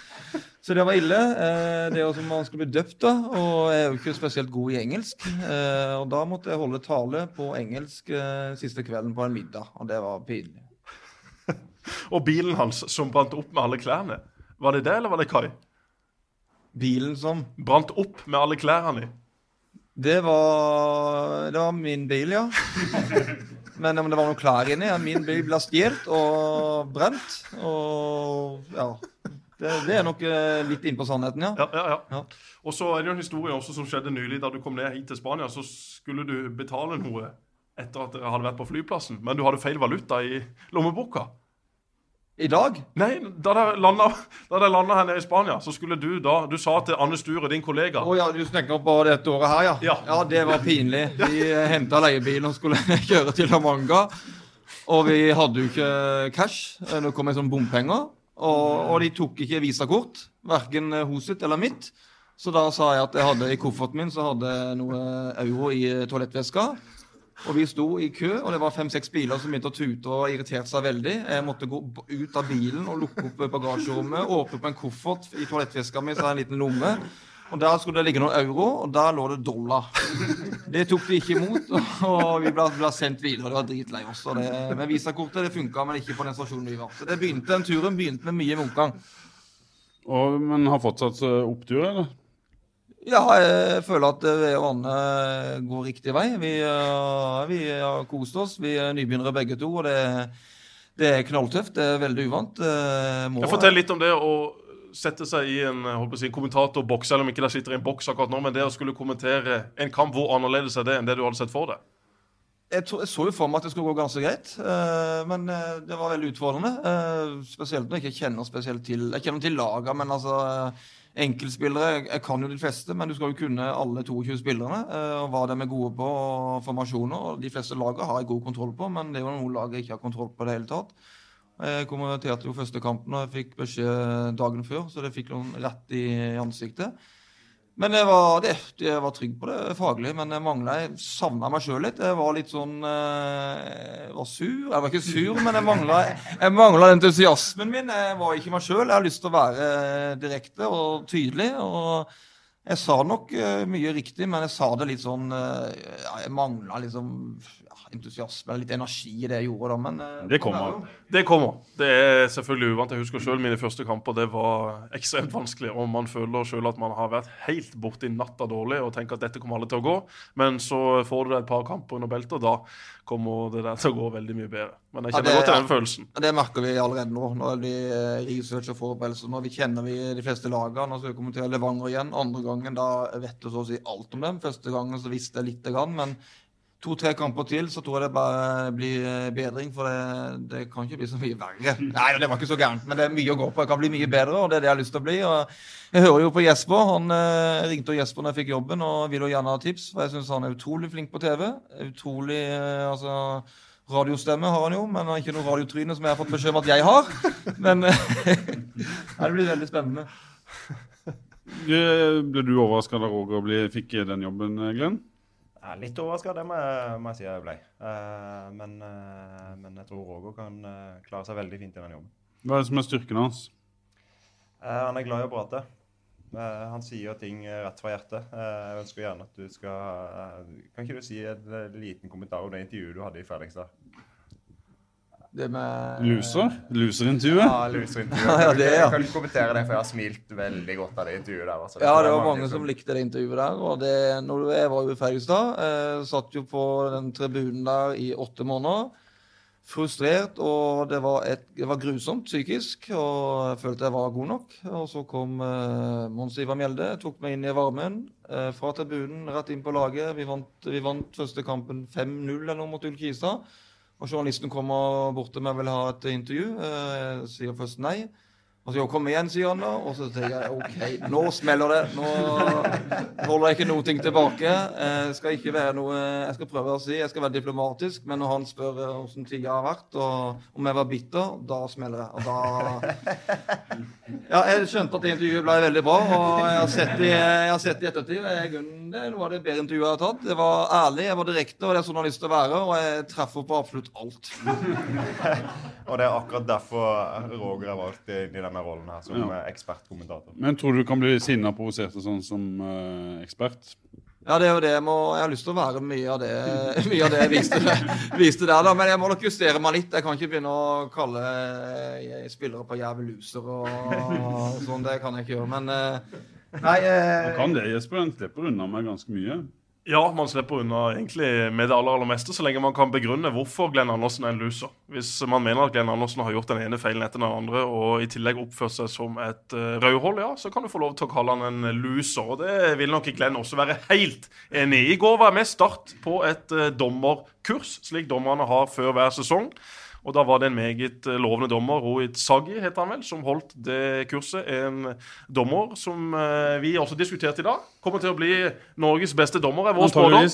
Så det var ille. Det er jo som man skulle bli døpt, da. Og jeg er jo ikke spesielt god i engelsk. Og da måtte jeg holde tale på engelsk siste kvelden på en middag. Og det var pinlig. [laughs] Og bilen hans som brant opp med alle klærne. Var det det, eller var det Kai? Bilen som Brant opp med alle klærne i. Det var, det var min bil, ja. Men om det var noen klær inni? Min bil ble stjålet og brent. Og ja. Det, det er nok litt litt innpå sannheten, ja. Ja, ja, ja. Ja. Og så er det jo en historie også som skjedde nylig. Da du kom ned hit til Spania, så skulle du betale noe etter at dere hadde vært på flyplassen. Men du hadde feil valuta i lommeboka. I dag? Nei, da de landa, her nede i Spania, så skulle du da Du sa til Anne Sture, din kollega Å ja, du snakker på dette året her, ja. Ja. det var pinlig. Vi henta leiebilen og skulle [laughs] kjøre til La Manga. Og vi hadde jo ikke cash. Det kom en sånn bompenger. Og, og de tok ikke visakort. Verken hos sitt eller mitt. Så da sa jeg at jeg hadde i kofferten min så hadde jeg noe euro i toalettveska. Og vi sto i kø, og det var fem-seks biler som begynte å tute og irriterte seg veldig. Jeg måtte gå ut av bilen og lukke opp bagasjerommet, åpne opp en koffert i toalettveska mi, så har jeg en liten lomme. Og Der skulle det ligge noen euro, og der lå det dollar. Det tok de ikke imot, [laughs] og vi ble, ble sendt videre. Det var dritlei oss. og Det, men visakortet det funka, men ikke på den stasjonen vi var. Så det begynte, Den turen begynte med mye motgang. Og, men har fortsatt eh, opptur, eller? Ja, jeg føler at eh, ved og Anne går riktig vei. Vi, eh, vi har kost oss. Vi er nybegynnere begge to. og det, det er knalltøft. Det er veldig uvant. Må- Jeg Fortell litt om det å sette seg i en si, en kommentatorboks, selv om ikke der sitter i en boks akkurat nå, men det å skulle kommentere en kamp, hvor annerledes er det enn det du hadde sett for deg? Jeg, tror, jeg så jo for meg at det skulle gå ganske greit, uh, men uh, det var veldig utfordrende. Uh, spesielt når jeg ikke kjenner spesielt til Jeg kjenner til laga, men altså eh, Enkeltspillere jeg, kan jo de fleste, men du skal jo kunne alle 22 spillerne. eh, og hva de er gode på, og formasjoner. og De fleste lagene har jeg god kontroll på, men det er jo noen lag jeg ikke har kontroll på i det hele tatt. Jeg kommenterte jo første kampen, og jeg fikk beskjed dagen før, så det fikk noen rett i ansiktet. Men jeg var, det, jeg var trygg på det faglig, men jeg mangla Jeg savna meg sjøl litt. Jeg var litt sånn eh, Jeg var sur. Jeg var ikke sur, men jeg mangla entusiasmen min. Jeg var ikke meg sjøl. Jeg har lyst til å være direkte og tydelig. og jeg sa nok eh, mye riktig, men jeg sa det litt sånn eh, Jeg mangla liksom entusiasme eller litt energi i det jeg gjorde da, men eh, Det kommer. Det kommer. Det er selvfølgelig uvant. Jeg husker selv mine første kamper. Det var ekstremt vanskelig. Og man føler selv at man har vært helt borti natta dårlig og tenker at dette kommer alle til å gå. Men så får du deg et par kamper under beltet, og da kommer det der til å gå veldig mye bedre. Men jeg Ja, kjenner det- godt til den følelsen. Det merker vi allerede nå. Når researcher eh, research og forberedelser. Når vi kjenner vi de fleste lagene. Nå skal vi til Levanger igjen. Andre gangen da vet du så å si alt om dem. Første gangen så visste jeg lite grann. Men to-tre kamper til så tror jeg det bare blir eh, bedring. For det, det kan ikke bli så mye verre. [laughs] Nei, det var ikke så gærent. Men det er mye å gå på. Det kan bli mye bedre, og det er det jeg har lyst til å bli. jeg hører jo på Jesper. Han eh, ringte og Jesper når jeg fikk jobben og vil jo gjerne ha tips. For jeg syns han er utrolig flink på TV. Utrolig eh, altså Radiostemme har han jo, men han har ikke noe radiotryne som jeg har fått beskjed om at jeg har. Men [laughs] det blir veldig spennende. [laughs] Ble du overraska da Roger fikk den jobben, Glenn? Er litt overraska, det må jeg, må jeg si jeg ble. Uh, men, uh, men jeg tror Roger kan uh, klare seg veldig fint i den jobben. Hva er det som er styrken hans? Han er glad i å prate. Han sier ting rett fra hjertet. Jeg ønsker gjerne at du skal Kan ikke du si en liten kommentar om det intervjuet du hadde i Fredrikstad? Det med Loser? Loserintervjuet? Ja, luserintervjuet. [laughs] Ja, det, ja. Jeg kan ikke kommentere det, for jeg har smilt veldig godt av det intervjuet der. altså. Ja, det var mange som likte det intervjuet der. Og det, når jeg var i Fergestad, eh, satt jo på den tribunen der i åtte måneder. Frustrert, og det var, et, det var grusomt psykisk. Og jeg følte jeg var god nok. Og så kom eh, Mons Ivar Mjelde, tok meg inn i varmen. Eh, fra tribunen, rett inn på laget. Vi vant, vi vant første kampen 5-0 eller noe mot Ullkisa. Og journalisten kommer bort til meg og vil ha et intervju. Eh, Jeg sier først nei. Så kommer kom igjen, sier han da. Og så sier jeg OK, nå smeller det. Nå holder jeg ikke noe ting tilbake. Jeg skal ikke være noe Jeg skal prøve å si, jeg skal være diplomatisk, men når han spør eh, hvordan tida har vært, og om jeg var bitter, da smeller det. Og da [laughs] Ja, jeg skjønte at intervjuet ble veldig bra, og jeg har sett det, jeg har sett det i ettertid. jeg- Det er noe av det bedre intervjuet jeg har tatt. Det var ærlig, jeg var direkte, og det er sånn jeg har lyst til å være. Og jeg treffer på absolutt alt. [laughs] Og det er akkurat derfor Roger har valgt inn i denne rollen her, som Ja. ekspertkommentator. Men tror du du kan bli sinna og provosert og sånn som uh, ekspert? Ja, det er jo det jeg må Jeg har lyst til å være mye av det, [laughs] mye av det jeg viste, viste der, da. Men jeg må nok justere meg litt. Jeg kan ikke begynne å kalle eh, spillere på jæveluser loser og, og sånn. Det kan jeg ikke gjøre. Men uh, Nei, Han eh, kan det, Jesper. Han slipper unna meg ganske mye. Ja, man slipper unna egentlig med det aller, aller meste, så lenge man kan begrunne hvorfor Glenn Andersen er en loser. Hvis man mener at Glenn Andersen har gjort den ene feilen etter den andre, og i tillegg oppført seg som et uh, rødhold, ja, så kan du få lov til å kalle han en loser. Og det vil nok Glenn også være helt enig i. I går var jeg med start på et uh, dommerkurs, slik dommerne har før hver sesong. Og da var det en meget eh, lovende dommer, Rohit Sagi heter han vel, som holdt det kurset. En dommer som eh, vi også diskuterte i dag. Kommer til å bli Norges beste dommer, er vår spådom.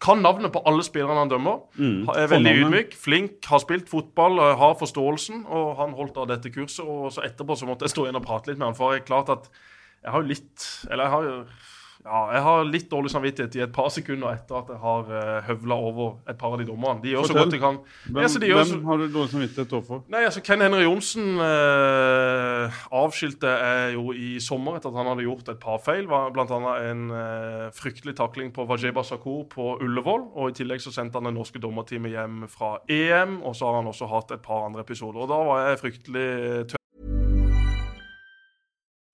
Kan navnet på alle spillerne han dømmer. Mm. Er veldig ydmyk, flink, har spilt fotball, eh, har forståelsen. Og han holdt da dette kurset, og så etterpå så måtte jeg stå igjen og prate litt med han. For det er klart at jeg har jo litt Eller jeg har jo ja, jeg har litt dårlig samvittighet i et par sekunder etter at jeg har uh, høvla over et par av de dommerne. De gjør så Fortell. godt de kan. Hvem, Ja, så de hvem så- har du dårlig samvittighet overfor? Nei, altså Ken Henry Johnsen uh, avskilte jeg jo i sommer etter at han hadde gjort et par feil. Blant annet en uh, fryktelig takling på Vajeba Sakur på Ullevål. Og i tillegg så sendte han det norske dommerteamet hjem fra EM. Og så har han også hatt et par andre episoder. Og da var jeg fryktelig tøff.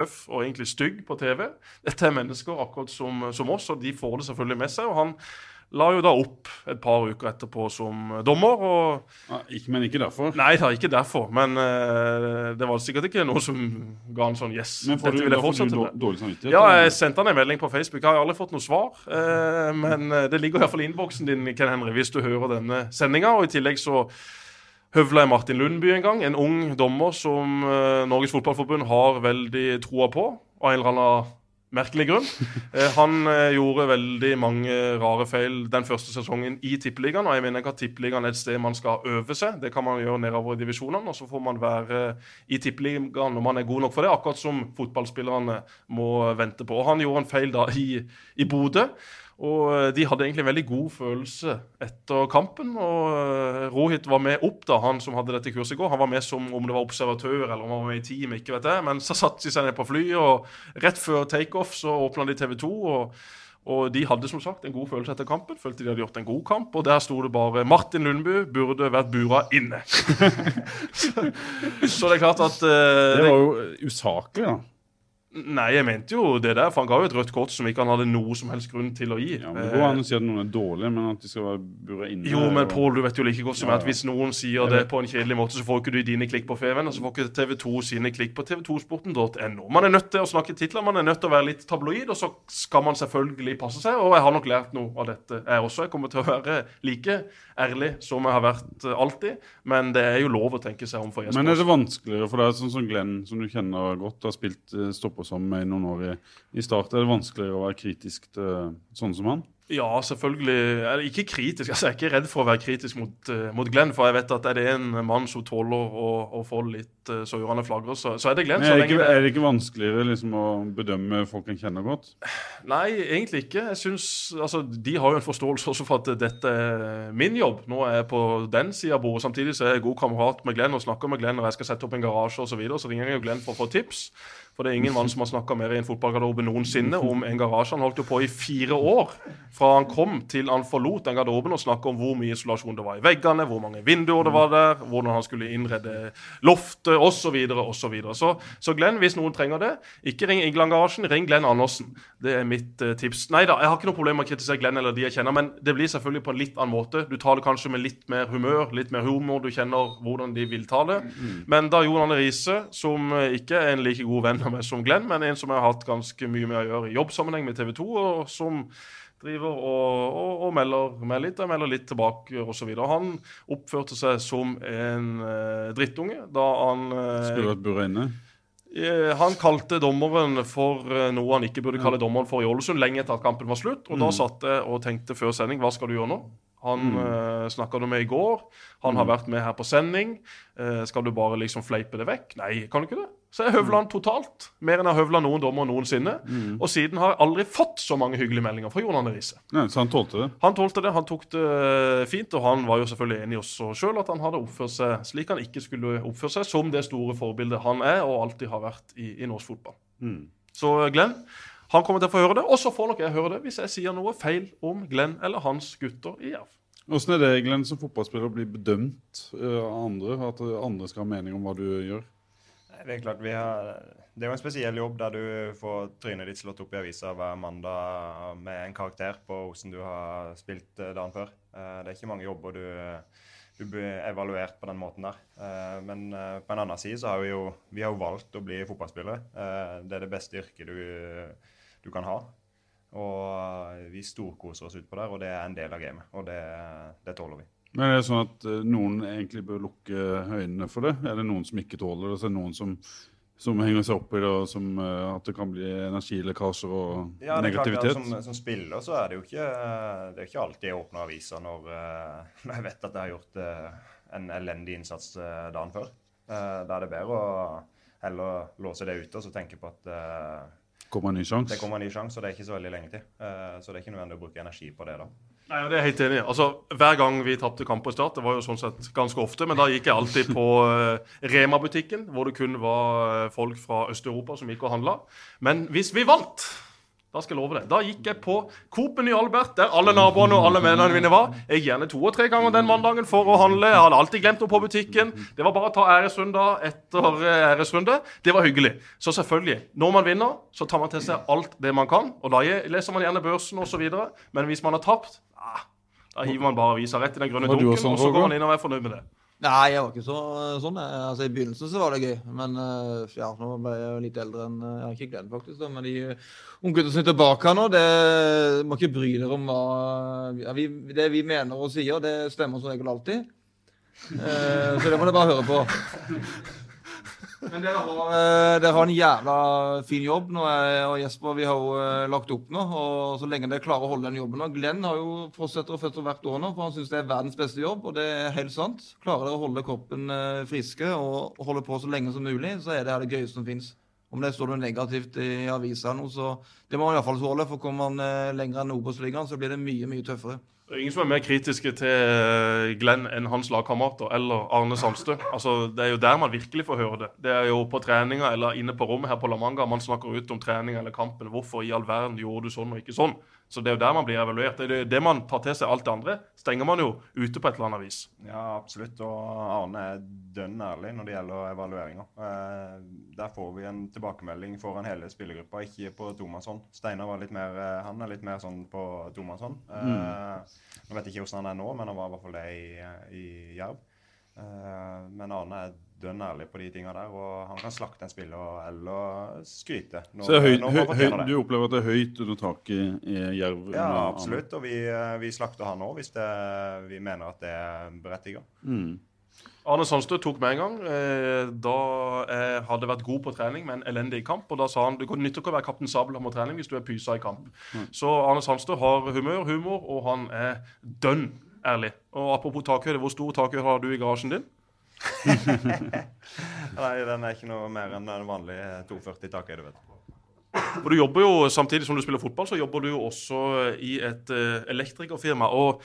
Tøff og egentlig stygg på TV. Dette er mennesker akkurat som, som oss, og de får det selvfølgelig med seg. Og han la jo da opp et par uker etterpå som dommer. og Ja, ikke, men ikke derfor. Nei da, ikke derfor, men uh, det var sikkert ikke noe som ga en sånn yes. Men får dette du, vil jeg fortsette med. dårlig samvittighet? Ja, jeg jeg sendte han en melding på Facebook. Jeg har aldri fått noe svar. Uh, men eh, det ligger iallfall i innboksen din, Ken Henry, hvis du hører denne sendinga. Og i tillegg så høvla i Martin Lundby en gang. En ung dommer som eh, Norges Fotballforbund har veldig troa på, av en eller annen merkelig grunn. [laughs] Eh, han eh, gjorde veldig mange rare feil den første sesongen i Tippeligaen. Og jeg mener ikke at Tippeligaen er et sted man skal øve seg. Det kan man gjøre nedover i divisjonene. Og så får man være i Tippeligaen når man er god nok for det, akkurat som fotballspillerne må vente på. Og han gjorde en feil da i, i Bodø. Og eh, de hadde egentlig en veldig god følelse etter kampen. Og eh, Rohit var med opp, da, han som hadde dette kurset i går. Han var med som om det var observatør eller om han var med i team, ikke vet jeg. Men så satte de seg ned på flyet, og rett før takeoff så åpna de TV 2. og og de hadde som sagt en god følelse etter kampen. Følte de hadde gjort en god kamp. Og der sto det bare 'Martin Lundby burde vært bura inne'. [laughs] så, så det er klart at uh, Det var jo usaklig, da. Nei, jeg mente jo det der, for han ga jo et rødt kort som ikke han hadde noe som helst grunn til å gi. Ja, men Det går an å si at noen er dårlige, men at de skal være bura inne Jo, men Pål, du vet jo like godt som Ja, ja. at hvis noen sier det på en kjedelig måte, så får ikke du dine klikk på Feven, og så får ikke TV 2 sine klikk på tv2sporten.no. Man er nødt til å snakke titler, man er nødt til å være litt tabloid, og så skal man selvfølgelig passe seg. Og jeg har nok lært noe av dette, jeg også. Jeg kommer til å være like ærlig som jeg har vært eh, alltid, men det er jo lov å tenke seg om for Jesper. Men er det vanskeligere for deg, sånn som Glenn, som du kjenner godt, har spilt eh, stopper med i noen år i, i start, er det vanskeligere å være kritisk til sånne som han? Ja, selvfølgelig. Eller ikke kritisk. altså Jeg er ikke redd for å være kritisk mot, eh, mot Glenn, for jeg vet at er det en mann som tåler å, å få litt uh, så flagrer, så, så er det Glenn. Men er, det ikke, det- er det ikke vanskeligere liksom, å bedømme folk en kjenner godt? Nei, egentlig ikke. Jeg synes, altså, De har jo en forståelse også for at dette er min jobb. Nå er jeg på den sida av bordet. Samtidig så er jeg god kamerat med Glenn og snakker med Glenn når jeg skal sette opp en garasje osv. Så, videre, så ringer jeg jo Glenn for å få tips. For det er ingen mann som har snakka mer i en fotballgarderobe noensinne om en garasje. Han holdt jo på i fire år fra han kom til han forlot den garderoben og snakka om hvor mye isolasjon det var i veggene, hvor mange vinduer det var der, hvordan han skulle innrede loftet osv. Og så, så Så Glenn, hvis noen trenger det, ikke ring England Garasjen, ring Glenn Andersen. Det er mitt uh, tips. Nei da, jeg har ikke noe problem med å kritisere Glenn eller de jeg kjenner, men det blir selvfølgelig på en litt annen måte. Du tar det kanskje med litt mer humør, litt mer humor. Du kjenner hvordan de vil ta det. Men da Jon Arne Riise, som eh, ikke er en like god venn av meg som Glenn, men en som jeg har hatt ganske mye med å gjøre i jobbsammenheng med TV 2, og som driver og, og, og melder meg litt, jeg melder litt tilbake osv. Han oppførte seg som en eh, drittunge da han eh, Skulle vært bura inne? Eh, Han kalte dommeren for eh, noe han ikke burde kalle dommeren for i Ålesund, lenge etter at kampen var slutt. Og da satt jeg og tenkte før sending hva skal du gjøre nå? Han mm. snakka du med i går. Han har vært med her på sending. Eh, skal du bare liksom fleipe det vekk? Nei, kan du ikke det? Så jeg høvla han totalt. Mer enn jeg høvla noen dommer noensinne. Og siden har jeg aldri fått så mange hyggelige meldinger fra Jon Arne Riise. Ja, så han tålte det. Han tålte det, han tok det eh, fint, og han var jo selvfølgelig enig i oss sjøl at han hadde oppført seg slik han ikke skulle oppføre seg, som det store forbildet han er og alltid har vært i, i norsk fotball. Så eh, Glenn, han kommer til å få høre det, og så får nok jeg høre det hvis jeg sier noe feil om Glenn eller hans gutter i Jerv. Åssen er det Glenn, som fotballspiller å bli bedømt eh, av andre? At andre skal ha mening om hva du gjør? Det er klart vi har Det er jo en spesiell jobb der du får trynet ditt slått opp i avisa hver mandag med en karakter på hvordan du har spilt eh, dagen før. Eh, Det er ikke mange jobber du, du blir evaluert på den måten der. Eh, Men på en annen side så har vi jo vi har valgt å bli fotballspillere. Det er det beste yrket du, du kan ha. Og vi storkoser oss utpå der, og det er en del av gamet. Og det, det tåler vi. Men er det sånn at eh, noen egentlig bør lukke øynene for det? Er det noen som ikke tåler det? Så er det noen som, som henger seg opp i det, og som, eh, at det kan bli energilekkasjer og Ja, er klart, negativitet? ja, som, som spiller så er det jo ikke, det er ikke alltid jeg åpner avisa når, eh, [laughs] når jeg vet at jeg har gjort en elendig innsats dagen før. Da er det bedre å heller låse det ute og så tenke på at Kommer en ny sjanse? det kommer en ny sjanse, og det er ikke så veldig lenge til. Så det er ikke nødvendig å bruke energi på det da. Nei, det er jeg helt enig i. Altså, Hver gang vi tapte kamper i start, det var jo sånn sett ganske ofte, men da gikk jeg alltid på eh, Rema-butikken, hvor det kun var eh, folk fra Øst-Europa som gikk og handla. Men hvis vi vant, da skal jeg love det, da gikk jeg på Coop-en i Albert, der alle naboene og alle vennene mine var. Jeg gikk gjerne to og tre ganger den mandagen for å handle. Jeg hadde alltid glemt noe på butikken. Det var bare å ta æresrunde etter eh, æresrunde. Det var hyggelig. Så selvfølgelig, når man vinner, så tar man til seg alt det man kan. Og da leser man gjerne børsen osv. Men hvis man har tapt, ah, da hiver man bare avisa rett i den grønne dunken, og så går man inn og er fornøyd med det. Nei, jeg var ikke så, sånn. Altså, I begynnelsen så var det gøy. Men eh, ja, nå ble jeg jo litt eldre enn Jeg har ikke Glenn, faktisk. da, Men de unge gutta som er tilbake her nå, det må ikke bry dere om hva ja, vi, Det vi mener og sier, det stemmer som regel alltid. Eh, så det må dere bare høre på. Men dere har, eh, dere har en jævla fin jobb nå, jeg og Jesper. Vi har jo eh, lagt opp nå. Og så lenge dere klarer å holde den jobben nå Glenn har jo fortsetter å føtter hvert år nå, for han syns det er verdens beste jobb, og det er helt sant. Klarer dere å holde kroppen eh, friske og holde på så lenge som mulig, så er det her det gøyeste som fins. Om det står noe negativt i avisa nå, så det må man iallfall tåle. For kommer man eh, lenger enn Obos-ligaen, så blir det mye, mye tøffere. Det er ingen som er mer kritiske til eh, Glenn enn hans lagkamerater eller Arne Sandstø. Altså, det er jo der man virkelig får høre det. Det er jo på treninga eller inne på rommet her på La Manga man snakker ut om treninga eller kampen. Hvorfor i all verden gjorde du sånn og ikke sånn? Så det er jo der man blir evaluert. Det er det- man tar til seg alt det andre, stenger man jo ute på et eller annet vis. Ja, absolutt. Og Arne er dønn ærlig når det gjelder evalueringer. Eh, der får vi en tilbakemelding foran hele spillergruppa, ikke på Tomasson. Steinar var litt mer, eh, han er litt mer sånn på Tomasson. Eh, Nå vet jeg ikke hvordan han er nå, men han var i hvert fall det i, i Jerv. Eh, men Arne er dønn ærlig på de tinga der, og han kan slakte en spiller eller skryte. når- Så det er høy, høy, det. du opplever at det er høyt under taket i Jerv? Ja, absolutt. Og vi, eh, vi slakter han òg hvis det, vi mener at det er berettiget. Mm. Arne Sandstø tok med en gang eh, da jeg hadde vært god på trening, men elendig i kamp. Og da sa han du kan nytte ikke å være kaptein Sabeltann på trening hvis du er pysa i kamp. Så Arne Sandstø har humør, humor, og han er dønn ærlig. Og apropos takhøyde, hvor stor takhøyde har du i garasjen din? [laughs] Nei, den er ikke noe mer enn den vanlige 240 takhøyde, vet du. Og du jobber jo, Samtidig som du spiller fotball, så jobber du jo også i et eh, elektrikerfirma. og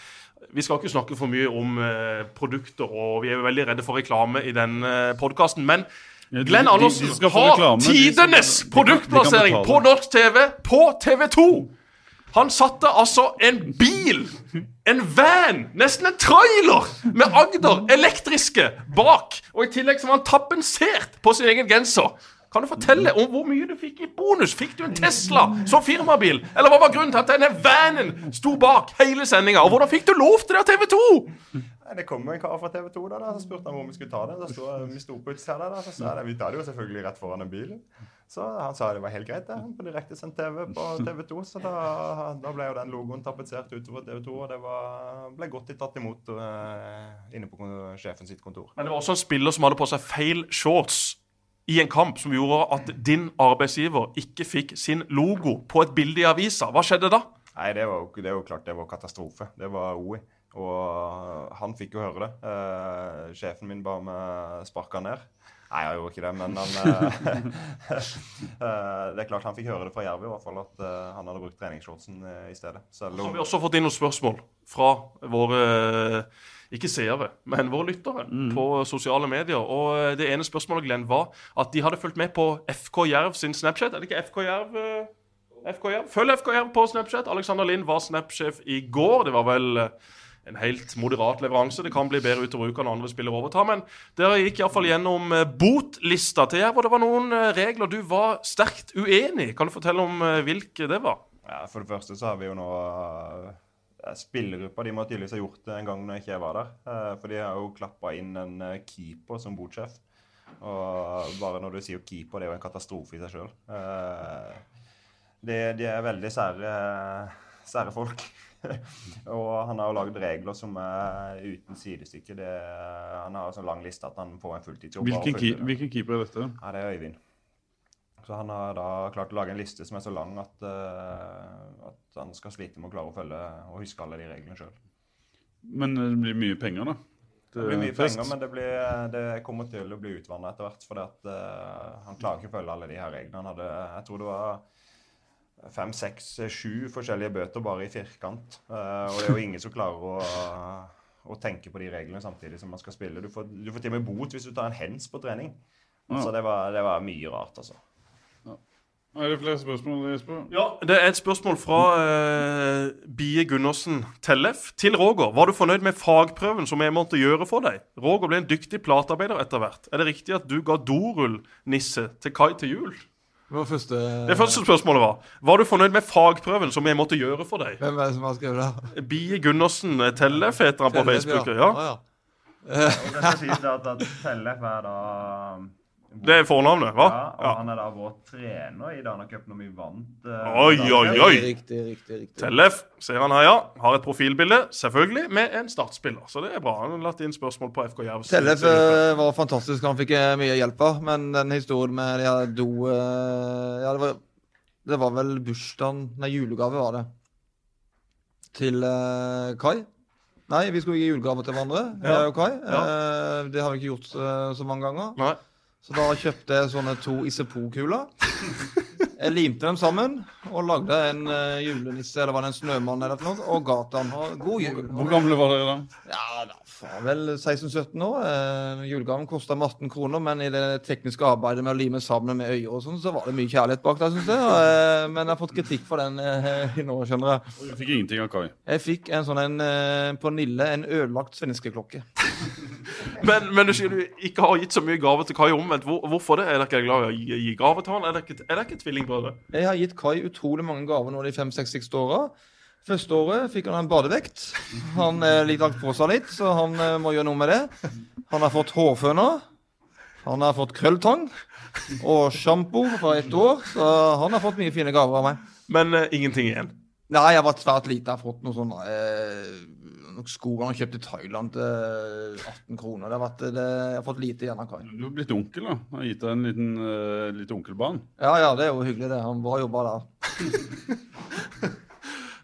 Vi skal ikke snakke for mye om eh, produkter, og vi er jo veldig redde for reklame i den uh, podkasten. Men Ja, de- Glenn Andersen har tidenes de produktplassering på norsk TV på TV 2! Han satte altså en bil, en van, nesten en trailer med Agder elektriske bak. Og i tillegg så var han tapensert på sin egen genser. Kan du fortelle om hvor mye du fikk i bonus? Fikk du en Tesla som firmabil? Eller hva var grunnen til at denne vanen sto bak hele sendinga? Og hvordan fikk du lov til det av TV 2? Det kom en kar fra TV 2 da, da, så spurte han hvor vi skulle ta det. Da stod, vi sto på utsida der, så sa jeg vi tar det jo selvfølgelig rett foran den bilen. Så han sa det var helt greit, det. På direktesendt TV på [laughs] TV 2. Så da, da ble jo den logoen tapetsert utover TV 2, og det var, ble godt tatt imot uh, inne på sjefen sitt kontor. Men det var også en spiller som hadde på seg feil shorts i en kamp som gjorde at din arbeidsgiver ikke fikk sin logo på et bilde i avisa. Hva skjedde da? Nei, det, var, det var jo klart det var katastrofe. Det var OI. Og han fikk jo høre det. Eh, sjefen min ba meg sparke han ned. Nei, jeg gjorde ikke det, men han eh, [laughs] eh, Det er klart han fikk høre det fra Jerv i hvert fall, at eh, han hadde brukt treningsshortsen i stedet. Selv Så har vi også fått inn noen spørsmål fra våre ikke seere, men våre lyttere på sosiale medier. Og det ene spørsmålet Glenn, var at de hadde fulgt med på FK Jerv sin Snapchat. Er det ikke FK Jerv? FK Jerv? Følg FK Jerv på Snapchat. Alexander Lind var Snap-sjef i går. Det var vel en helt moderat leveranse. Det kan bli bedre utover uka når andre spiller overtar. Men dere gikk iallfall gjennom eh, botlista til Jerv, og det var noen eh, regler du var sterkt uenig i. Kan du fortelle om eh, hvilke det var? ja, For det første så har vi jo nå Spillergruppa de må tydeligvis ha gjort det en gang når ikke jeg var der. For de har jo klappa inn en keeper som botsjef. Og bare når du sier keeper, det er jo en katastrofe i seg sjøl. De, de er veldig sære, sære folk. [laughs] og han har jo lagd regler som er uten sidestykke. Det, han har så lang liste at han får en fulltidsjobb. Hvilken, ki hvilken keeper er dette? Ja, det er Øyvind. Så han har da klart å lage en liste som er så lang at, uh, at han skal slite med å klare å følge og huske alle de reglene sjøl. Men det blir mye penger, da. Det blir mye fest. penger, men det, blir, det kommer til å bli utvanna etter hvert. For han klarer ikke å følge alle de her reglene. Han hadde, jeg tror det var fem, seks, sju forskjellige bøter bare i firkant. Uh, og det er jo ingen som klarer å, å tenke på de reglene samtidig som man skal spille. Du får, du får til og med bot hvis du tar en hens på trening. Så det var, det var mye rart, altså. Er det flere spørsmål, Jesper? Ja, Det er et spørsmål fra eh, Bie Gundersen Tellef til Roger. Var du fornøyd med fagprøven som jeg måtte gjøre for deg? Roger ble en dyktig platearbeider etter hvert. Er det riktig at du ga dorullnisse til Kai til jul? Det første Det første spørsmålet var Var du fornøyd med fagprøven som jeg måtte gjøre for deg? Hvem er det som har skrevet det? Bie Gundersen Tellef heter han på Facebook. Ja. Ja, ja. Og det skal sies at, at Tellef er da Det er fornavnet, hva? Ja, og Ja. han er da vår trener i Dana Cup når vi vant. Uh, Oi, oi, oi! Riktig, riktig, riktig. Tellef, ser han her, ja. Har et profilbilde, selvfølgelig, med en startspiller. Så det er bra. Han har latt inn spørsmål på FK Jerv. Tellef eh, var fantastisk. Han fikk eh, mye hjelp av. Men den historien med de her do Ja, det var, det var vel bursdagen Nei, julegave var det. Til uh, Kai. Nei, vi skulle gi julegave til hverandre, jeg og Kai. Eh, det har vi ikke gjort uh, så mange ganger. Nei. Så da kjøpte jeg sånne to Isepol-kuler. Jeg limte dem sammen og lagde en uh, julenisse, eller var det en snømann, eller noe, og ga til han. God jul. Hvor gamle var dere da? Ja, da var vel 16-17 år. Uh, julegaven kosta 18 kroner, men i det tekniske arbeidet med å lime sammen med øyer og sånn, så var det mye kjærlighet bak der, syns jeg. Uh, men jeg har fått kritikk for den i nå, skjønner jeg. Du fikk ingenting av Kai. Jeg fikk en sånn en på Nille, en ødelagt svenskeklokke. [laughs] Men, men du sier du ikke har gitt så mye gave til Kai omvendt. Hvor, hvorfor det? Er dere glad i å gi, gi gave til han? Er dere ikke, er dere ikke det. Jeg har gitt Kai utrolig mange gaver nå de fem-seks siste åra. Første året fikk han en badevekt. Han er litt lagt på seg litt, så han eh, må gjøre noe med det. Han har fått hårføner. Han har fått krølltang og sjampo fra ett år. Så han har fått mye fine gaver av meg. Men eh, ingenting igjen. Nei, jeg har vært svært lite. Jeg har fått noe sånn eh, sko han har kjøpt i Thailand til 18 kroner. Det har vært, det, jeg har fått lite igjen av Kai. Du har blitt onkel, da. Har gitt deg en liten uh, lite onkelbarn. Ja, ja, det er jo hyggelig, det. Han bra jobba der. [laughs]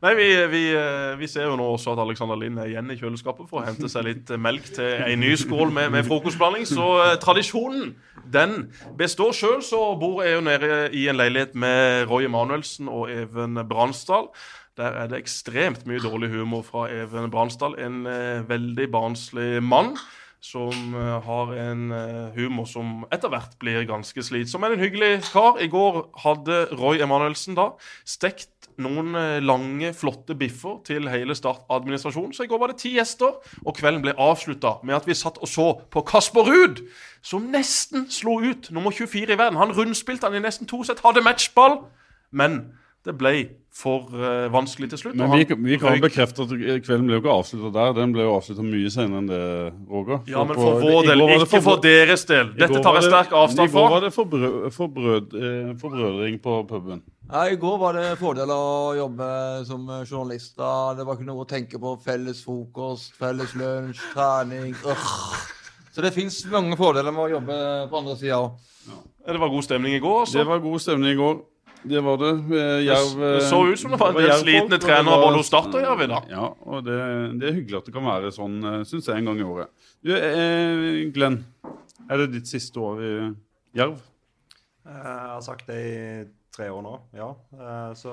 Nei, vi, vi, eh, vi ser jo nå også at Alexander Lind er igjen i kjøleskapet for å hente seg litt eh, melk til ei ny skål med, med frokostblanding. Så eh, tradisjonen, den består sjøl. Så bor jeg jo nede i en leilighet med Roy Emanuelsen og Even Bransdal. Der er det ekstremt mye dårlig humor fra Even Bransdal. En eh, veldig barnslig mann som eh, har en eh, humor som etter hvert blir ganske slitsom. Men en hyggelig kar. I går hadde Roy Emanuelsen da stekt noen lange, flotte biffer til hele Start-administrasjonen. Så i går var det ti gjester, og kvelden ble avslutta med at vi satt og så på Kasper Ruud, som nesten slo ut nummer 24 i verden. Han rundspilte han i nesten to sett, hadde matchball, men det ble for uh, vanskelig til slutt. Men vi, vi kan røyk- bekrefte at kvelden ble jo ikke avslutta der. Den ble jo avslutta mye senere enn det, Roger. Ja, men for vår del, ikke for deres del. Dette tar jeg sterk avstand fra. I går var det eh, forbrødring på puben. Ja, I går var det fordel å jobbe som journalist. da. Det var ikke noe å tenke på. Felles frokost, felles lunsj, trening. Øh. Så det fins mange fordeler med å jobbe på andre sida òg. Det var god stemning i går. altså. Det var god stemning i går. Det var det. Eh, Jerv Det så ut som det var en del slitne trenere var- både hos Start og Jerv i dag. Ja, og det, det er hyggelig at det kan være sånn, syns jeg, en gang i året. Du, eh, Glenn, er det ditt siste år i Jerv? Eh, Jeg har sagt det i tre år nå, ja. Eh, Så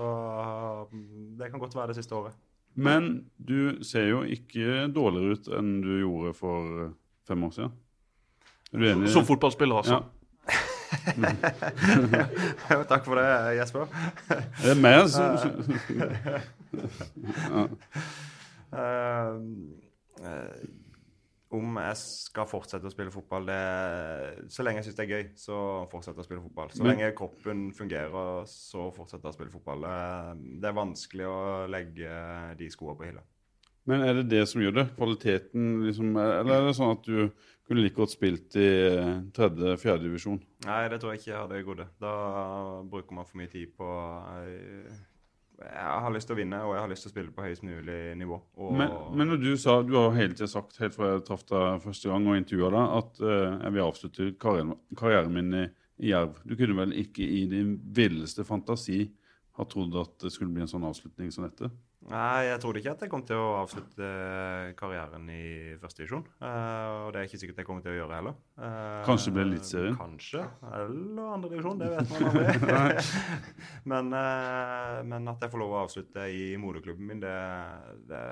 mm, det kan godt være det siste året. Men du ser jo ikke dårligere ut enn du gjorde for fem år siden. Er du enig? Som fotballspiller, altså. Ja. [laughs] Takk for det, Jesper. Er det mer som Eh, eh, om jeg skal fortsette å spille fotball det, Så lenge jeg syns det er gøy, så fortsetter jeg å spille fotball. Så lenge kroppen fungerer, så fortsetter jeg å spille fotball. Eh, Det er vanskelig å legge de skoene på hylla. Men er det det som gjør det? Kvaliteten, liksom? Eller er det sånn at du kunne like godt spilt i eh, tredje-fjerde divisjon? Nei, det tror jeg ikke jeg hadde gode. Da bruker man for mye tid på eh, Jeg har lyst til å vinne, og jeg har lyst til å spille på høyest mulig nivå. Og, Men, men når du sa, du har hele tiden sagt, helt fra jeg traff deg første gang og intervjua deg, at uh, jeg vil avslutte karrieren, karrieren min i, i Jerv. Du kunne vel ikke i din villeste fantasi ha trodd at det skulle bli en sånn avslutning som dette? Nei, jeg trodde ikke at jeg kom til å avslutte karrieren i første divisjon. Uh, og det er ikke sikkert jeg kommer til å gjøre heller. Uh, Kanskje det blir Eliteserien? Kanskje. Eller andre divisjon, det vet man aldri. [laughs] [laughs] men, uh, men at jeg får lov å avslutte i moderklubben min, det, det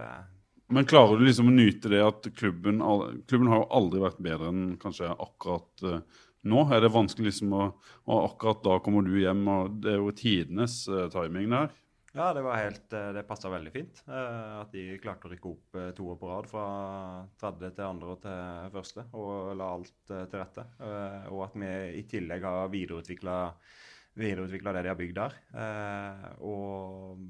Men klarer du liksom å nyte det at klubben, klubben har jo aldri vært bedre enn kanskje akkurat eh, nå? Er det vanskelig liksom å Og akkurat da kommer du hjem, og det er jo tidenes eh, timing der. Ja, det var helt, eh, det passa veldig fint. eh, At de klarte å rykke opp eh, to år på rad fra tredje til andre og til første, og la alt til rette. Og at vi i tillegg har videreutvikla det de har bygd der. Og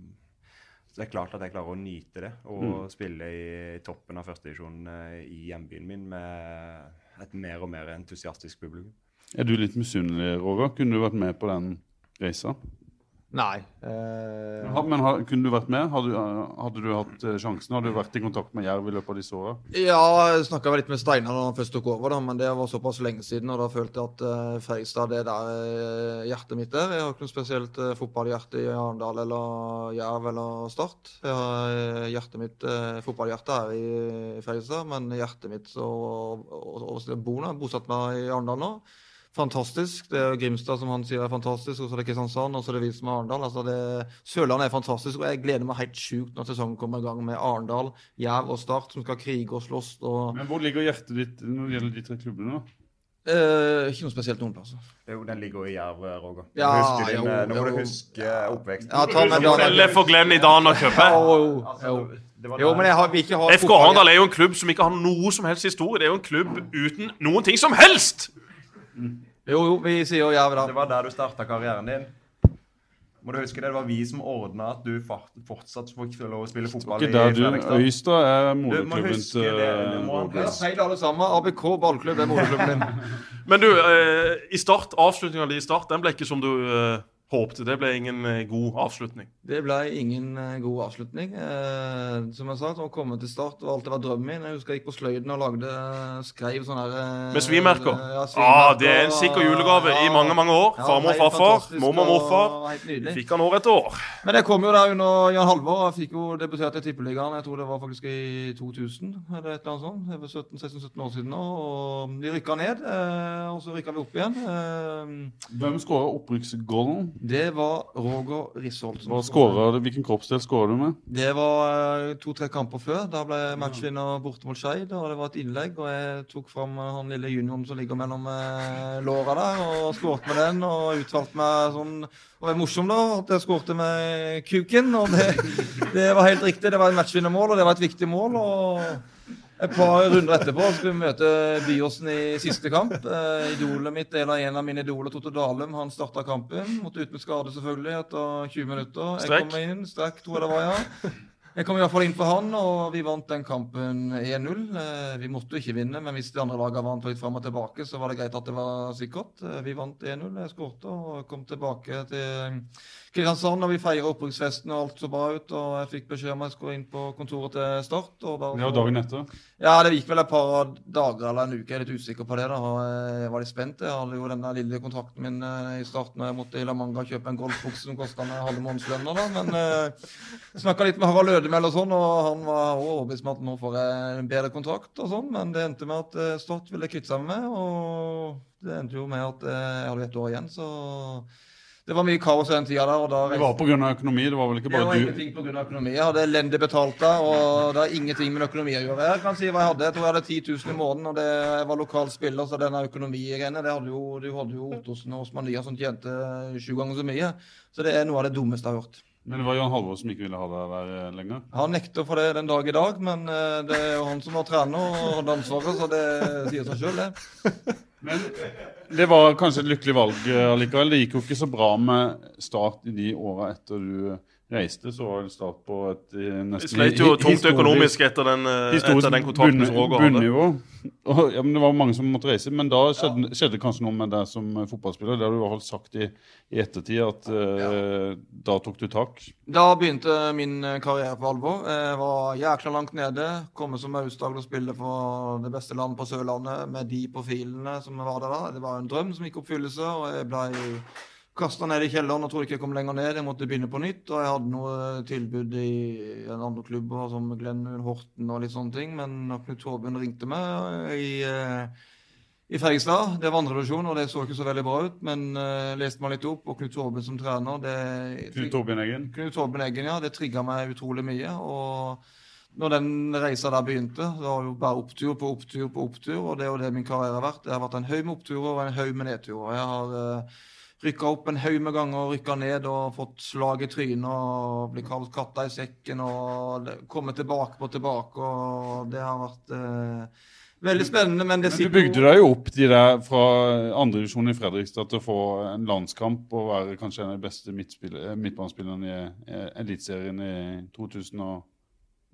det er klart at jeg klarer å nyte det og spille i toppen av førstedivisjonen i hjembyen min med et mer og mer entusiastisk publikum. Er du litt misunnelig, Roger? Kunne du vært med på den reisa? Nei. Eh, Ha- Men ha- kunne du vært med? Hadde, hadde du hatt eh, sjansen? Hadde du vært i kontakt med Jerv i løpet av disse åra? Ja, jeg snakka litt med Steinar da han først tok over, da, men det var såpass lenge siden. Og da følte jeg at uh, Fredrikstad det er der eh, hjertet mitt er. Jeg har ikke noe spesielt uh, fotballhjerte i Arendal eller Jerv eller Start. Jeg har eh, hjertet mitt, uh, Fotballhjertet er i Fredrikstad, men hjertet mitt og, og, og, og bor nå. Bosatt meg i Arendal nå. Fantastisk. Det er Grimstad som han sier er fantastisk, og så er det Kristiansand, og så er det vi som er Arendal. Altså det, Sørlandet er fantastisk, og jeg gleder meg helt sjukt når sesongen kommer i gang med Arendal, Jerv og Start, som skal krige og slåss. og Men hvor ligger hjertet ditt når det gjelder de tre klubbene? da? Eh, ikke noe spesielt noen plasser. Er jo, den ligger jo i Jerv, Roger. Ja, din, jo, eh, nå må jo. du huske oppveksten. Ja, ta med Selge for Glenn i Dana-cupen. Jo, jo, jo. jo, men jeg har, ikke har FK Arendal er jo en klubb som ikke har noe som helst historie. Det er jo en klubb uten noen ting som helst! Jo, jo, vi sier jo jævla. Det var der du starta karrieren din. Må du huske Det det var vi som ordna at du fortsatt fikk lov å spille fotball Ikke i der du, Fredrikstad. Øystad er moderklubben til feil alle sammen. ABK ballklubb er moderklubben din. [laughs] Men du, eh, i start, avslutninga di i start, den ble ikke som du eh, håpte. Det ble ingen eh, god avslutning. Det ble ingen eh, god avslutning. Eh, som jeg sa, å komme til start var alltid vært drømmen min. Jeg husker jeg gikk på sløyden og lagde, skrev sånne her eh, Med svimerker. Ja, Ah, det er en sikker julegave i mange, mange år. Ja, Farmor og farfar, mormor og morfar. Fikk han år etter år. Men jeg kom jo der under Jan Halvor. Jeg fikk jo debutert i Tippeligaen. Jeg tror det var faktisk i 2000. eller et eller annet sånt. Det var 17-16-17 år siden nå. Og vi rykka ned, eh, og så rykka vi opp igjen. Eh, Hvem skåra opprykksgålen? Det var Roger Risholt. Hvilken kroppsdel skåra du med? Det var eh, to-tre kamper før. Da ble matchvinner borte mot Skeid. Og det var et innlegg, og jeg tok fram eh, han lille junioren som ligger mellom eh, låra der, og skåret med den. Og utvalgte meg sånn Og det var morsom, da, at jeg skårte med kuken. Og det, det var helt riktig. Det var et matchvinnermål, og det var et viktig mål. og et par runder etterpå skulle vi møte Byåsen i siste kamp. Eh, idolet mitt, eller En av mine idoler, Totto Dalum, han starta kampen. Måtte ut med skade selvfølgelig etter 20 minutter. Jeg kom inn, strekk tror jeg det var, ja. Jeg kom i hvert fall inn på han, og vi vant den kampen 1-0. Eh, Vi måtte jo ikke vinne, men hvis de andre lagene vant litt fram og tilbake, så var det greit at det var sikkert. Eh, Vi vant 1-0. Jeg skårte og kom tilbake til Kristiansand, og vi feira opprykksfesten, og alt så bra ut. Og jeg fikk beskjed om at jeg skulle inn på kontoret til Start. Og da, var dagen etter. Ja, det gikk vel et par dager eller en uke. Jeg er litt usikker på det. da, Jeg var litt spent. Jeg hadde jo den lille kontrakten min eh, i starten. og Jeg måtte i La Manga kjøpe en golfbukse som kosta meg halve månedslønna. da, Men eh, snakka litt med Harald Lødemel og sånn, og han var overbevist om at nå får jeg en bedre kontrakt og sånn. Men det endte med at eh, Start ville kvitte seg med meg, og det endte jo med at eh, jeg hadde et år igjen. så... Det var mye kaos i den tida der. da Det var pga. økonomi, det var vel ikke bare du? det var ingenting pga. økonomi. Jeg hadde elendig betalt da, og det har ingenting med økonomi å gjøre. Jeg kan si hva jeg hadde. Jeg tror jeg hadde 10 000 i måneden, og det, jeg var lokal spiller, så denne økonomigreiene det hadde jo, Du hadde jo Ottosen og Osmania som tjente sju ganger så mye. Så det er noe av det dummeste jeg har hørt. Men det var Jan Halvor som ikke ville ha deg der eh, lenger. Han nekter for det den dag i dag, men eh, det er jo han som var trener og hadde ansvaret, så det sier seg sjøl, det. [laughs] Det var kanskje et lykkelig valg eh, allikevel. Det gikk jo ikke så bra med Start i de åra etter du reiste. Så var det Start på et eh, nesten sleit jo tungt økonomisk etter den, eh, etter den kontrakten som Roger hadde. Og, ja, men det var mange som måtte reise. Men da skjedde, skjedde kanskje noe med deg som eh, fotballspiller. Det har du i hvert fall sagt i, i ettertid, at eh, da tok du tak. Da begynte min karriere på alvor. Jeg var jækla langt nede. Komme som Aust-Agder og spille for det beste landet på Sørlandet med de profilene som var der da. Det var en drøm som gikk i oppfyllelse, og jeg ble kasta ned i kjelleren og trodde ikke jeg kom lenger ned. Jeg måtte begynne på nytt, og jeg hadde noe tilbud i en andre klubber som Glenn Horten og litt sånne ting, men Knut Håbund ringte meg i eh, i Fredrikstad. Det var andredivisjon, og det så ikke så veldig bra ut. Men uh, leste meg litt opp, og Knut Torben som trener det, Knut Torbjørn Eggen. Knut Torben Eggen, ja. Det trigga meg utrolig mye. Og når den reisa der begynte, det var jo bare opptur på opptur på opptur. Og det er jo det min karriere har vært. Det har vært en haug med oppturer og en haug med nedturer. Jeg har uh, rykka opp en haug med ganger, rykka ned og fått slag i trynet og blitt kalt katta i sekken og kommet tilbake på tilbake. Og det har vært eh, veldig spennende. Men det Men du bygde deg jo opp de der fra andredivisjon i Fredrikstad til å få en landskamp og være kanskje en av de beste eh, midtbanespillerne i eh, Eliteserien i 2004.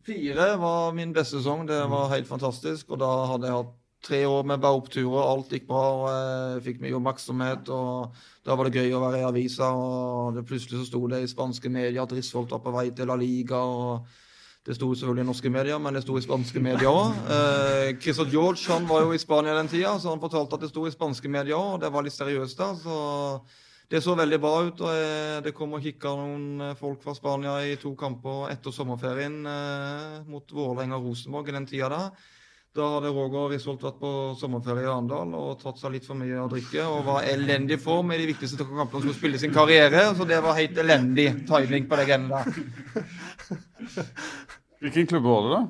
Fire var min beste sesong. Det var helt fantastisk. Og da hadde jeg hatt tre år med bare oppturer. Alt gikk bra, og jeg fikk mye oppmerksomhet. Og da var det gøy å være i avisa, og det plutselig så sto det i spanske medier at Risholt var på vei til La Liga. og det sto selvfølgelig i norske medier, men det sto i spanske medier òg. Eh, Chris og George han var jo i Spania den tida, så han fortalte at det sto i spanske medier òg. Det var litt seriøst da. Så det så veldig bra ut. og eh, Det kom og kikka noen eh, folk fra Spania i to kamper etter sommerferien eh, mot Vålerenga og Rosenborg i den tida da. Da hadde Roger Risholt vært på sommerferie i Arendal og tatt seg litt for mye å drikke og var elendig form i de viktigste kampene som skulle spille sin karriere. Så det var helt elendig timing på det greiene der. [laughs] Hvilken klubb var det, da?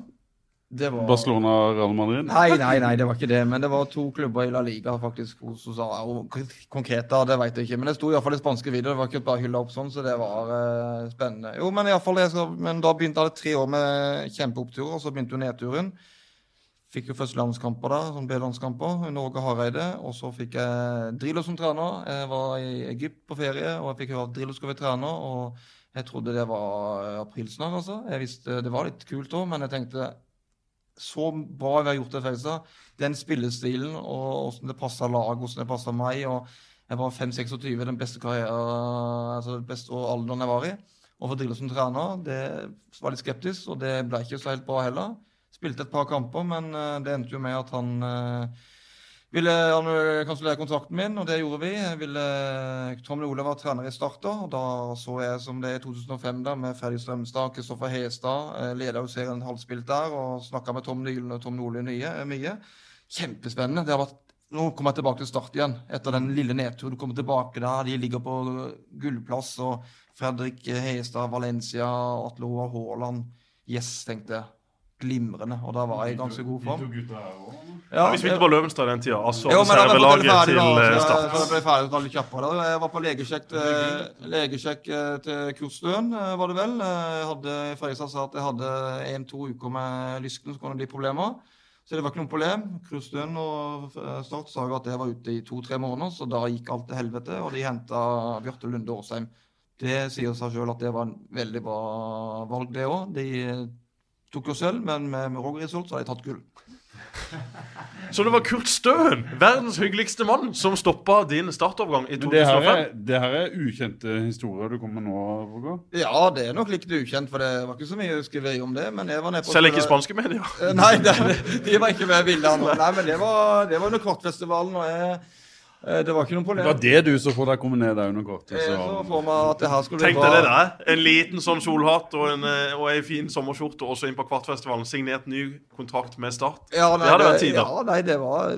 Det var... Barcelona Real Madrid? Nei, nei, nei, det var ikke det. Men det var to klubber i La Liga faktisk. hos oss, og Konkret da, det vet jeg ikke. Men det sto iallfall i spanske videoer. Det var ikke bare hylla opp sånn, så det var uh, spennende. Jo, men i fall, jeg men da begynte jeg tre år med kjempeoppturer, og så begynte jo nedturen. Fikk jo først landskamper da, sånn B-landskamper under Åge Hareide. Og så fikk jeg Drillo som trener. Jeg var i Egypt på ferie, og jeg fikk høre at Drillo skulle være trener. Og jeg trodde det var eh, aprilsnarr, altså. Jeg visste Det var litt kult òg, men jeg tenkte så bra vi har gjort det i Fredrikstad. Den spillestilen og åssen det passa laget, åssen det passa meg. og Jeg var 5-26, den beste karrieren, altså den beste alderen jeg var i. Og for Drillo som trener, det var litt skeptisk, og det ble ikke så helt bra heller. Spilte et par kamper, men eh, det endte jo med at han eh, ville han kansellere kontrakten min, og det gjorde vi. Ville, Tom Ole var trener i Start da, og da så jeg som det i 2005 da, med Freddy Strømstad, Kristoffer Hestad. leder av serien halvspilt der og snakka med Tom Nylen og Tom Nordli mye. Kjempespennende. Det har vært nå kommer jeg tilbake til start igjen, etter den lille nedturen. Du kommer tilbake der, de ligger på gullplass. Og Fredrik Hestad, Valencia, Atle Haaland. Yes, tenkte jeg. Glimrende. Og da var jeg i ganske god form. De to gutta her også. Ja, Vi spilte på Løvenstad den tida. Altså jo, men da reservelaget ferdig, til da, eh, så, Start. så jeg ble ferdig litt kjappere. da. Jeg var på legesjekk til, legesjekk eh, til Kursstøen, eh, var det vel. Eh, Jeg hadde, Fredrikstad sa at jeg hadde en-to uker med lysken, så kunne det bli problemer. Så det var ikke noe problem. Krustøen og eh, Start sa jo at jeg var ute i to-tre måneder, så da gikk alt til helvete. Og de henta Bjarte Lunde Åsheim Det sier seg sjøl at det var en veldig bra valg, det òg. De eh, tok jo sølv, men med, med Roger Isholt så har de tatt gull. [laughs] Så det var Kurt Støen, verdens hyggeligste mann, som stoppa din startovergang i Men det her, 2005. er, det her er ukjente historier du kommer med nå, Roger. Ja, det er nok litt ukjent, for det var ikke så mye skriveri om det. Men jeg var nede på Selv ikke i spanske medier. Eh, Nei, det, de var ikke med i bildet. Nei, men det var, det var under Kvartfestivalen, og jeg, det var ikke noe Det var det du som får deg komme ned der under kortet. Eh, Så Så. får man at det her skulle Tenk deg det der. En liten sånn solhatt og en, eh, og ei fin sommerskjorte, og så inn på Kvartfestivalen. Signert ny kontrakt med Start. Ja, nei, Det hadde vært tider. Ja, nei, det var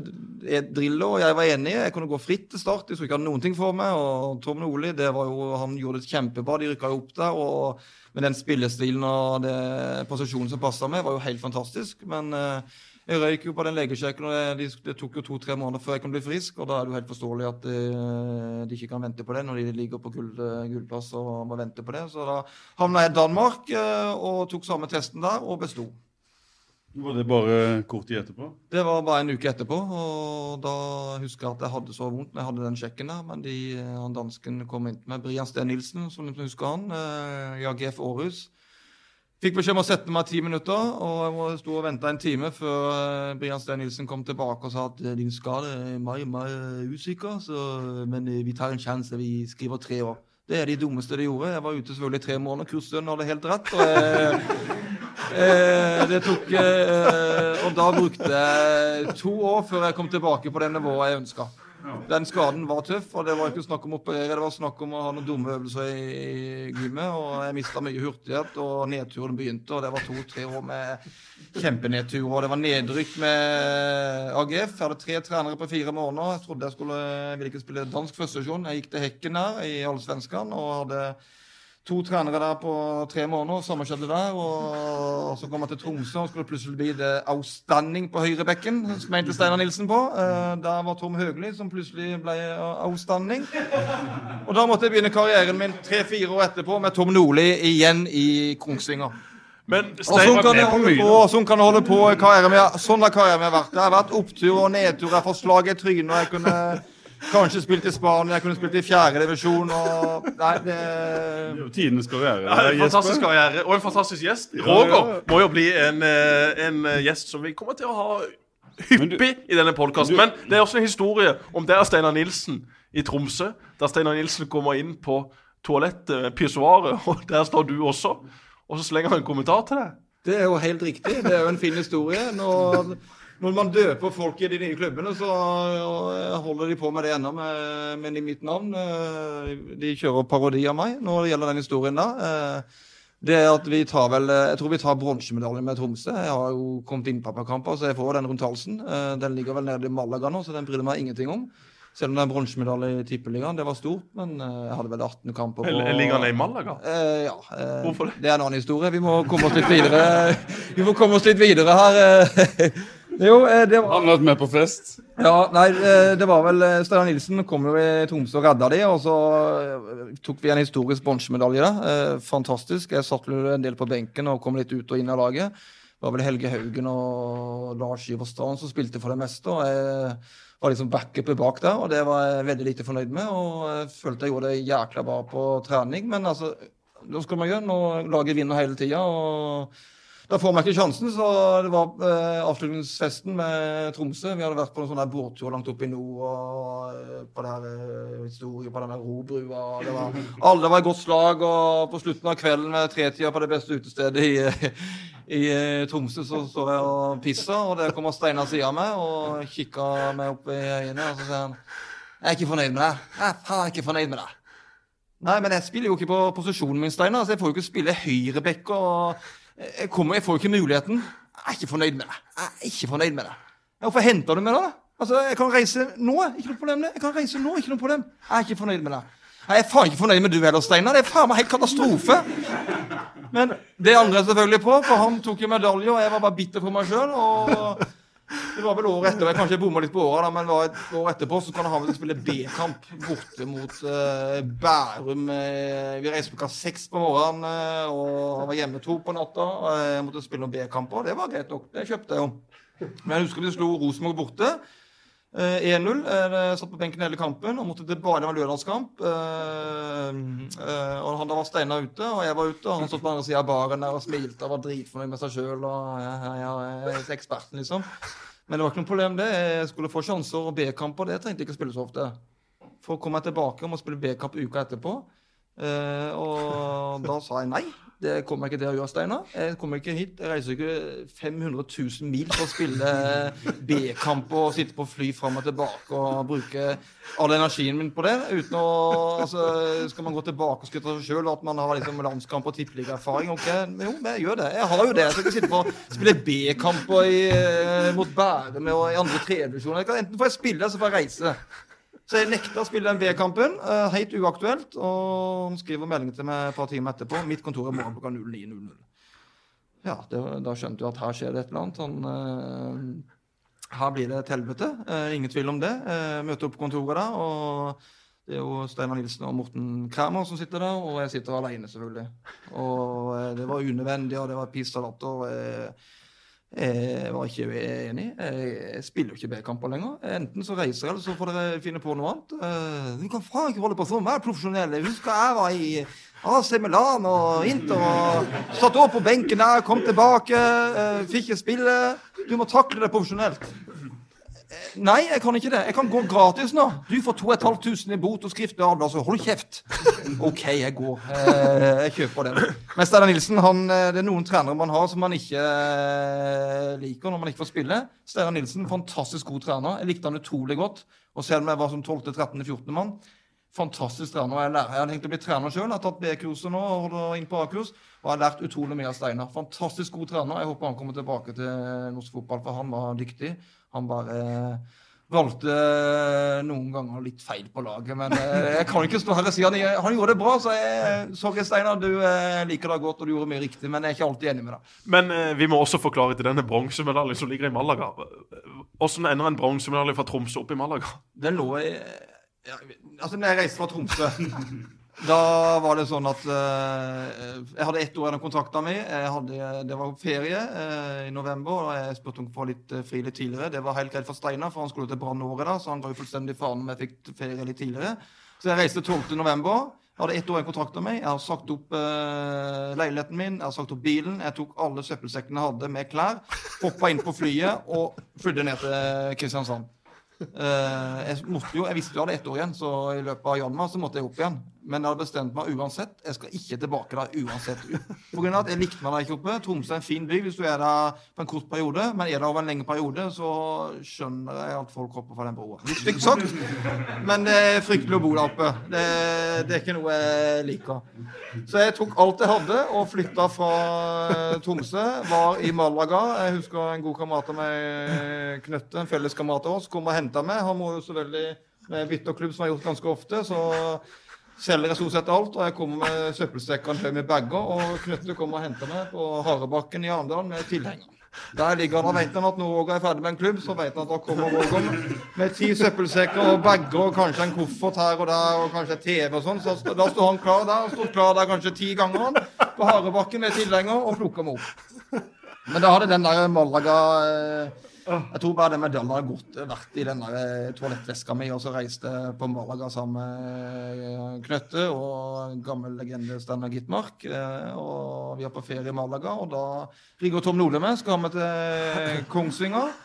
Drillo, og jeg var enig. Jeg kunne gå fritt til start. Jeg skulle ikke ha noen ting for meg. Og Tom Nordli, det var jo, han gjorde det kjempebra. De rykka jo opp der. og med den spillestilen og det posisjonen som passa meg, var jo helt fantastisk. Men eh, jeg røyk jo på den legesjekken, og det, det tok jo to-tre måneder før jeg kunne bli frisk. Og da er det jo helt forståelig at de, de ikke kan vente på det når de ligger på gull, eh, gullplass og må vente på det. Så da havna jeg i Danmark eh, og tok samme testen der, og besto. Var det bare kort tid etterpå? Det var bare en uke etterpå, og da husker jeg at jeg hadde så vondt når jeg hadde den sjekken der. Men de, han dansken kom inn til meg, Brian Steen Nilsen, som du husker han, eh, i AGF Århus. Fikk beskjed om å sette meg ti minutter, og jeg sto og venta en time før eh, Brian Steen Nilsen kom tilbake og sa at eh, din skade er mer, mer usikker, så, men eh, vi tar en sjanse, vi skriver tre år. Det er de dummeste de gjorde. Jeg var ute selvfølgelig i tre måneder. Kursstønnen hadde helt rett. og jeg, [laughs] Eh, det tok eh, Og da brukte jeg to år før jeg kom tilbake på det nivået jeg ønska. Den skaden var tøff, og det var ikke snakk om å operere, det var snakk om å ha noen dumme øvelser i, gymmet. Og jeg mista mye hurtighet, og nedturen begynte, og det var to-tre år med kjempenedtur. Og det var nedrykk med AGF. Jeg hadde tre trenere på fire måneder. Jeg trodde jeg skulle jeg ville ikke spille dansk førstesesjon. Jeg gikk til Hekken her i Allsvenskan og hadde to trenere der på tre måneder. Samme skjedde der. Og så kom jeg til Tromsø, og skulle plutselig bli det outstanding på høyrebekken, som mente Steinar Nilsen på. Eh, Der var Tom Høgli, som plutselig ble outstanding. Og da måtte jeg begynne karrieren min tre-fire år etterpå med Tom Nordli igjen i Kongsvinger. Men sånn Stein, på, sånn kan det holde på. Karrieren min. Sånn har karrieren min vært. Det har vært opptur og nedtur. Jeg har fått slag i trynet. og Jeg kunne kanskje spilt i Spania, jeg kunne spilt i fjerde divisjon. Og nei, det Det er jo tidenes karriere. ja, en fantastisk karriere og en fantastisk gjest. Ja, Roger ja. må jo bli en, eh, en eh, gjest som vi kommer til å ha hyppig i denne podkasten. Men det er også en historie om der Steinar Nilsen i Tromsø. Der Steinar Nilsen kommer inn på toalettet, pissoaret, [laughs] og der står du også. Og så slenger han en kommentar til deg. Det er jo helt riktig. Det er jo en fin historie. Når, når man døper folk i de nye klubbene, så holder de på med det ennå, med, med i mitt navn. Eh, De kjører parodi av meg når det gjelder den historien der. Eh, Det er at vi tar vel Jeg tror vi tar bronsemedalje med Tromsø. Jeg har jo kommet inn på kamper, så jeg får den rundt halsen. Eh, Den ligger vel nede i Malaga nå, så den bryr jeg meg ingenting om. Selv om det er bronsemedalje i Tippeligaen. Det var stort, men eh, jeg hadde vel 18 kamper på ligger den i Malaga? Eh, ja. eh, Hvorfor det? Det er en annen historie. Vi må komme oss litt videre. Vi må komme oss litt videre her. Jo, eh, det var Han har vært med på fest. ja, nei, eh, det var vel eh, Steinar Nilsen kom jo i Tromsø og redda de, og så tok vi en historisk bronsemedalje der. Fantastisk. Jeg satt en del på benken og kom litt ut og inn av laget. Det var vel Helge Haugen og Lars Iverstrand som spilte for det meste. og jeg var liksom backup bak der, og det var jeg veldig lite fornøyd med. Og jeg følte jeg gjorde det jækla bra på trening, men altså Hva skal man gjøre når laget vinner hele tida? Og da får man ikke sjansen, så det var eh, avslutningsfesten med Tromsø. Vi hadde vært på en sånn båttur langt oppe i nord og eh, på det her eh, historie på den der robrua. Det var, alle var i godt slag, og på slutten av kvelden med tretida på det beste utestedet i, i eh, Tromsø, så står jeg og pisser, og der kommer Steinar siden av meg og kikker meg opp i øynene, og så sier han Jeg er ikke fornøyd med deg. Jeg er ikke fornøyd med deg. Nei, men jeg spiller jo ikke på posisjonen min, Steinar. Så jeg får jo ikke spille høyrebekk. og jeg, kommer, jeg får jo ikke muligheten. Jeg er ikke fornøyd med deg. Jeg er ikke fornøyd med deg. Hvorfor henter du meg da? Altså, Jeg kan reise nå. Ikke noe problem. det. Jeg kan reise nå, ikke noe problem. Jeg er ikke fornøyd med deg. Jeg er faen ikke fornøyd med du heller, Steinar. Det er faen meg helt katastrofe. Men det angrer jeg selvfølgelig på, for han tok jo medalje, og jeg var bare bitter for meg sjøl. Og det var vel året etter, jeg kanskje bomma litt på året, da, men et år etterpå så kan han vel spille B-kamp borte mot uh, Bærum. eh, vi reiste klokka seks på morgenen eh, og han var hjemme to på natta. Jeg måtte spille noen B-kamper, det var greit nok. Det kjøpte jeg jo. Men jeg husker vi slo Rosenborg borte. Eh, 1-0. eh, Satt på benken hele kampen og måtte tilbake. Det var en lørdagskamp. Eh, eh, og han da var Steinar ute, og jeg var ute. Og han stod på andre sida av baren der og smilte og var dritfornøyd med seg sjøl. Og jeg, jeg, jeg er eksperten, liksom. Men det var ikke noe problem, det. Jeg skulle få sjanser og B-kamper. Det trengte jeg ikke spille så ofte. For å komme tilbake og må spille B-kamp uka etterpå. Eh, og da sa jeg nei. Det kommer jeg ikke til å gjøre, Steinar. Jeg kommer ikke hit. Jeg reiser ikke 500 000 mil for å spille B-kamp og sitte på fly fram og tilbake og bruke all energien min på det. Uten å altså, Skal man gå tilbake og skryte av seg sjøl at man har liksom landskamp og tippeligaerfaring? Okay. Jo, jeg gjør det. Jeg har jo det. Jeg skal ikke sitte på spille B-kamper mot Bærum og i andre tredjevisjoner. Enten får jeg spille, eller så får jeg reise. Så jeg nekta å spille den B-kampen. Uh, helt uaktuelt. Og han skriver melding til meg et par timer etterpå. Mitt kontor er morgen klokka 09.00. Ja, det, da skjønte du at her skjer det et eller annet. Han, eh, her blir det et helvete. Eh, ingen tvil om det. Uh, møter opp på kontoret da, og det er jo Steinar Nilsen og Morten Kræmer som sitter der, og jeg sitter alene, selvfølgelig. Og eh, det var unødvendig, og det var piss og latter. Eh, jeg var ikke enig. Jeg spiller jo ikke B-kamper lenger. Enten så reiser jeg, eller så får dere finne på noe annet. Eh, Du kan faen ikke holde på sånn. Vær profesjonell. Jeg husker jeg var i AC Milan og Inter og satt opp på benken der, kom tilbake, eh, fikk ikke spille. Du må takle det profesjonelt. Eh, Nei, jeg kan ikke det. Jeg kan gå gratis nå. Du får 2500 i bot og skriftlig advarsel. Hold kjeft. OK, jeg går. Eh, Jeg kjøper den. Men Steinar Nilsen, han, eh, det er noen trenere man har som man ikke liker når man ikke får spille. Steinar Nilsen, fantastisk god trener. Jeg likte han utrolig godt. Og selv om jeg var som 12., 13., 14. mann, fantastisk trener. Jeg, lærer, jeg har tenkt å bli trener sjøl. Har tatt B-kurset nå og holder inn på A-kurs. Og har lært utrolig mye av Steinar. Fantastisk god trener. Jeg håper han kommer tilbake til norsk fotball, for han var dyktig. Han bare eh, valgte noen ganger litt feil på laget. Men eh, jeg kan ikke stå her og si han, han gjorde det bra. Så jeg, sorry, Steinar. Du eh, liker det godt, og du gjorde mye riktig. Men jeg er ikke alltid enig med deg. Men eh, vi må også forklare til denne bronsemedaljen som ligger i Malaga. Hvordan ender en bronsemedalje fra Tromsø opp i Malaga? Den lå i ja, Altså, når jeg reiste fra Tromsø [laughs] Da var det sånn at uh, jeg hadde ett år igjen av kontrakten min. Hadde, det var ferie uh, i november, og jeg spurte om å få litt uh, fri litt tidligere. Det var helt greit for Steinar, for han skulle til Brann året da, så han ga jo fullstendig faen om jeg fikk ferie litt tidligere. Så jeg reiste 12. november. Jeg hadde ett år igjen av kontrakten min. Jeg har sagt opp leiligheten min, jeg har sagt opp bilen. Jeg tok alle søppelsekkene jeg hadde med klær, hoppa inn på flyet og flydde ned til Kristiansand. Jeg, måtte jo, jeg visste jo jeg hadde ett år igjen, så i løpet av januar så måtte jeg opp igjen. Men jeg hadde bestemt meg uansett. Jeg skal ikke tilbake der uansett. På grunn av at Jeg likte meg der ikke oppe. Tromsø er en fin by hvis du er der på en kort periode. Men er der over en lengre periode, så skjønner jeg at folk hopper fra den broa. Litt stygt sagt, men det er fryktelig å bo der oppe. Det, det er ikke noe jeg liker. Så jeg tok alt jeg hadde og flytta fra eh, Tromsø. Var i Malaga. Jeg husker en god kamerat av meg, Knøtte, en felles kamerat av oss, kom og henta meg. Han må jo selvfølgelig med bytterklubb, som jeg har gjort ganske ofte, så selger jeg stort sett alt. Og jeg kommer med søppelsekker høy med bager, og Knutte kommer og henter meg på Harebakken i Arendal med tilhenger. Der ligger han og han at når Roger er ferdig med en klubb, så vet han at da kommer Roger med ti søppelsekker og bager og kanskje en koffert her og der og kanskje TV og sånn. Så da står han klar der, og står klar der kanskje ti ganger han, på Harebakken med tilhenger og plukker meg opp. Men da hadde den der Malaga eh, Jeg tror bare den medaljen har gått vært i den der eh, toalettveska mi, og så reiste jeg på Malaga sammen med eh, Knøtte og gammel legende Steinar Gitmark. eh, Og vi er på ferie i Malaga, og da rigger Tom Nordli meg, skal ha meg til [laughs] Kongsvinger.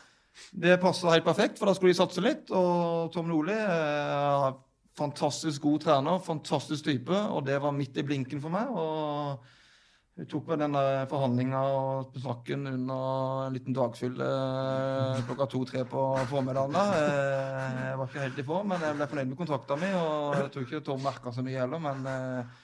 Det passer helt perfekt, for da skulle de satse litt. Og Tom Nordli er fantastisk god trener, fantastisk type, og det var midt i blinken for meg. og vi tok vel den der forhandlinga og snakken under en liten dagfyll eh, klokka to-tre på formiddagen. Eh, Jeg var ikke helt i form, men jeg ble fornøyd med kontrakta mi. Og jeg tror ikke Tom merka så mye heller, men eh,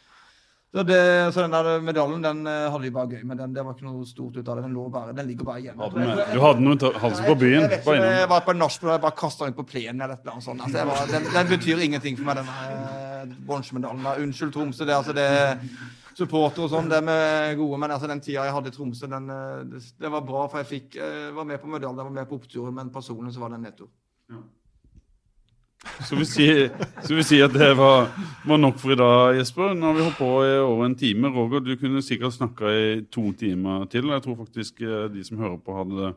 så, det, så den der medaljen den hadde vi bare gøy med. Den, det var ikke noe stort ut av det. Den, lå bare, den ligger bare igjen. Du hadde noen halsen på byen? Jeg ikke, jeg var på en nachspiel og jeg bare kasta den på plenen eller et eller annet sånt. Altså, var, den, den betyr ingenting for meg, den bronsemedaljen. Unnskyld, Tromsø. Det, altså, det supporter og sånn, det med gode, men altså, den tida jeg hadde i Tromsø, den, eh, det, det var bra, for jeg fikk, jeg var med på medaljen, jeg var med på oppturen, men personlig så var det en nedtur. Så vi sier, så vi sier at det var, var nok for i dag, Jesper. Nå har vi holdt på i over en time. Roger, du kunne sikkert snakka i to timer til. Jeg tror faktisk eh, de som hører på, hadde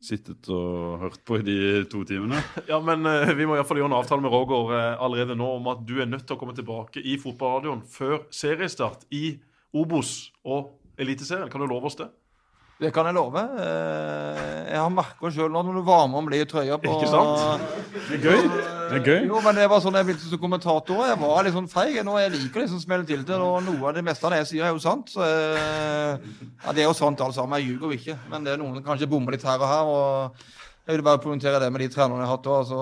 sittet og hørt på i de to timene. [laughs] Ja, men uh, vi må i hvert fall gjøre en avtale med Roger uh, allerede nå om at du er nødt til å komme tilbake i fotballradioen før seriestart i Obos og Eliteserien. Kan du love oss det? Det kan jeg love. Eh, Jeg har merka sjøl når du varmer om det i trøya på Ikke sant? Det er gøy. Det er gøy. Jo, men det var sånn jeg begynte som kommentator. Jeg var litt sånn feig. Nå jeg liker liksom å smelle til det, og noe av det meste av det jeg sier, er jo sant. Så, ja, det er jo sant alle sammen. Jeg ljuger jo ikke. Men det er noen som kanskje bommer litt her og her. og jeg vil bare poengtere det med de trenerne jeg har hatt òg. Altså,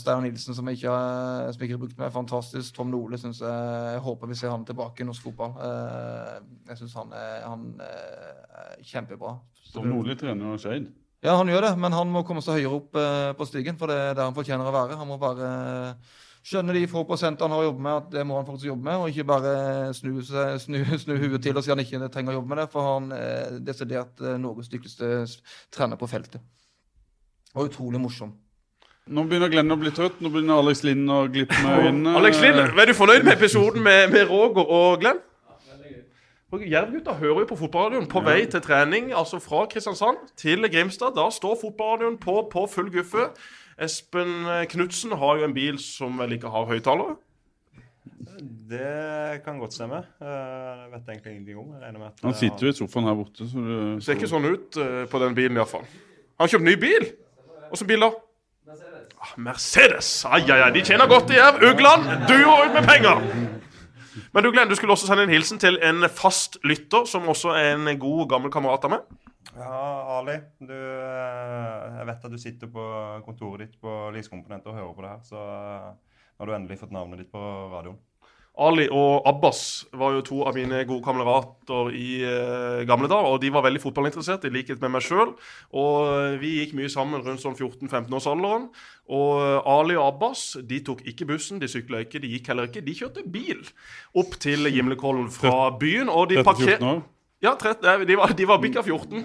Steinar Nilsen, som jeg ikke, har- som jeg ikke har brukt er fantastisk. Tom Nole syns jeg Jeg håper vi ser han tilbake i norsk fotball. Eh, Jeg syns han, han er kjempebra. Tom Nole trener Skeid. Ja, han gjør det, men han må komme seg høyere opp eh, på stigen, for det er der han fortjener å være. Han må bare eh, skjønne de få prosentene han har å jobbe med, at det må han faktisk jobbe med, og ikke bare snu, seg- snu, [laughs] snu huet til og si han ikke trenger å jobbe med det, for han er desidert eh, Norges dyktigste trener på feltet. Og utrolig morsom. Nå begynner Glenn å bli trøtt. Nå begynner Alex Lind å glippe med øynene. Alex Lind, er du fornøyd med episoden med, med Roger og Glenn? Jerv-gutta hører jo på fotballradioen på vei til trening, altså fra Kristiansand til Grimstad. Da står fotballradioen på, på full guffe. Espen Knutsen har jo en bil som vel ikke har høyttalere. Det kan godt stemme. Jeg vet egentlig ingenting om. Jeg regner med at Han sitter jo i sofaen her borte, så Det ser ikke sånn ut eh, på den bilen iallfall. Har han kjøpt ny bil? Åssen bil da? Ah, Mercedes. Ai, ai, ai, de tjener godt i Jerv. Ugland, du og ut med penger! Men du Glenn, du skulle også sende en hilsen til en fast lytter, som også er en god, gammel kamerat av meg. Ja, Ali. Du, eh, jeg vet at du sitter på kontoret ditt på Liskomponent og hører på det her. Så eh, nå har du endelig fått navnet ditt på radioen. Ali og Abbas var jo to av mine gode kamerater i eh, gamle dager. Og de var veldig fotballinteressert, i likhet med meg sjøl. Og eh, vi gikk mye sammen rundt sånn 14-15-årsalderen. Og eh, Ali og Abbas de tok ikke bussen, de sykla ikke, de gikk heller ikke. De kjørte bil opp til Gimlekollen fra byen. Og de 13-14 parker... år. Ja, 13, nei, de var, de var bikka 14.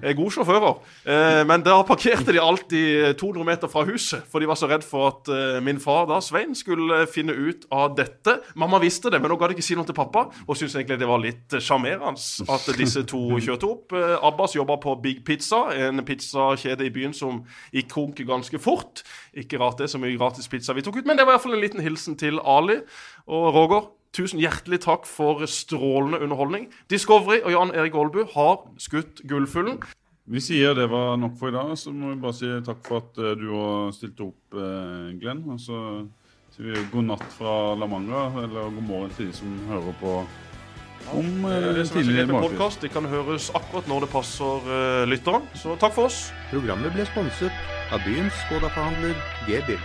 Eh, Gode sjåfører. Eh, men da parkerte de alltid 200 meter fra huset, for de var så redd for at eh, min far, da, Svein, skulle finne ut av dette. Mamma visste det, men hun gadd ikke si noe til pappa, og syntes egentlig det var litt eh, sjarmerende at disse to kjørte opp. Eh, Abbas jobba på Big Pizza, en pizzakjede i byen som gikk konk ganske fort. Ikke rart det så mye gratis pizza vi tok ut, men det var iallfall en liten hilsen til Ali og Roger. Tusen hjertelig takk for strålende underholdning. Discovery og Jan Erik Aalbu har skutt gullfuglen. Vi sier det var nok for i dag, så må vi bare si takk for at eh, du har stilt opp, eh, Glenn. Og så sier vi god natt fra La Manga, eller god morgen til de som hører på om eh, er det som er så tidlig greit med morgenkvist. podcast. Det kan høres akkurat når det passer eh, lytteren. Så takk for oss. Programmet ble sponset av byens Skoda-forhandler G-Bill.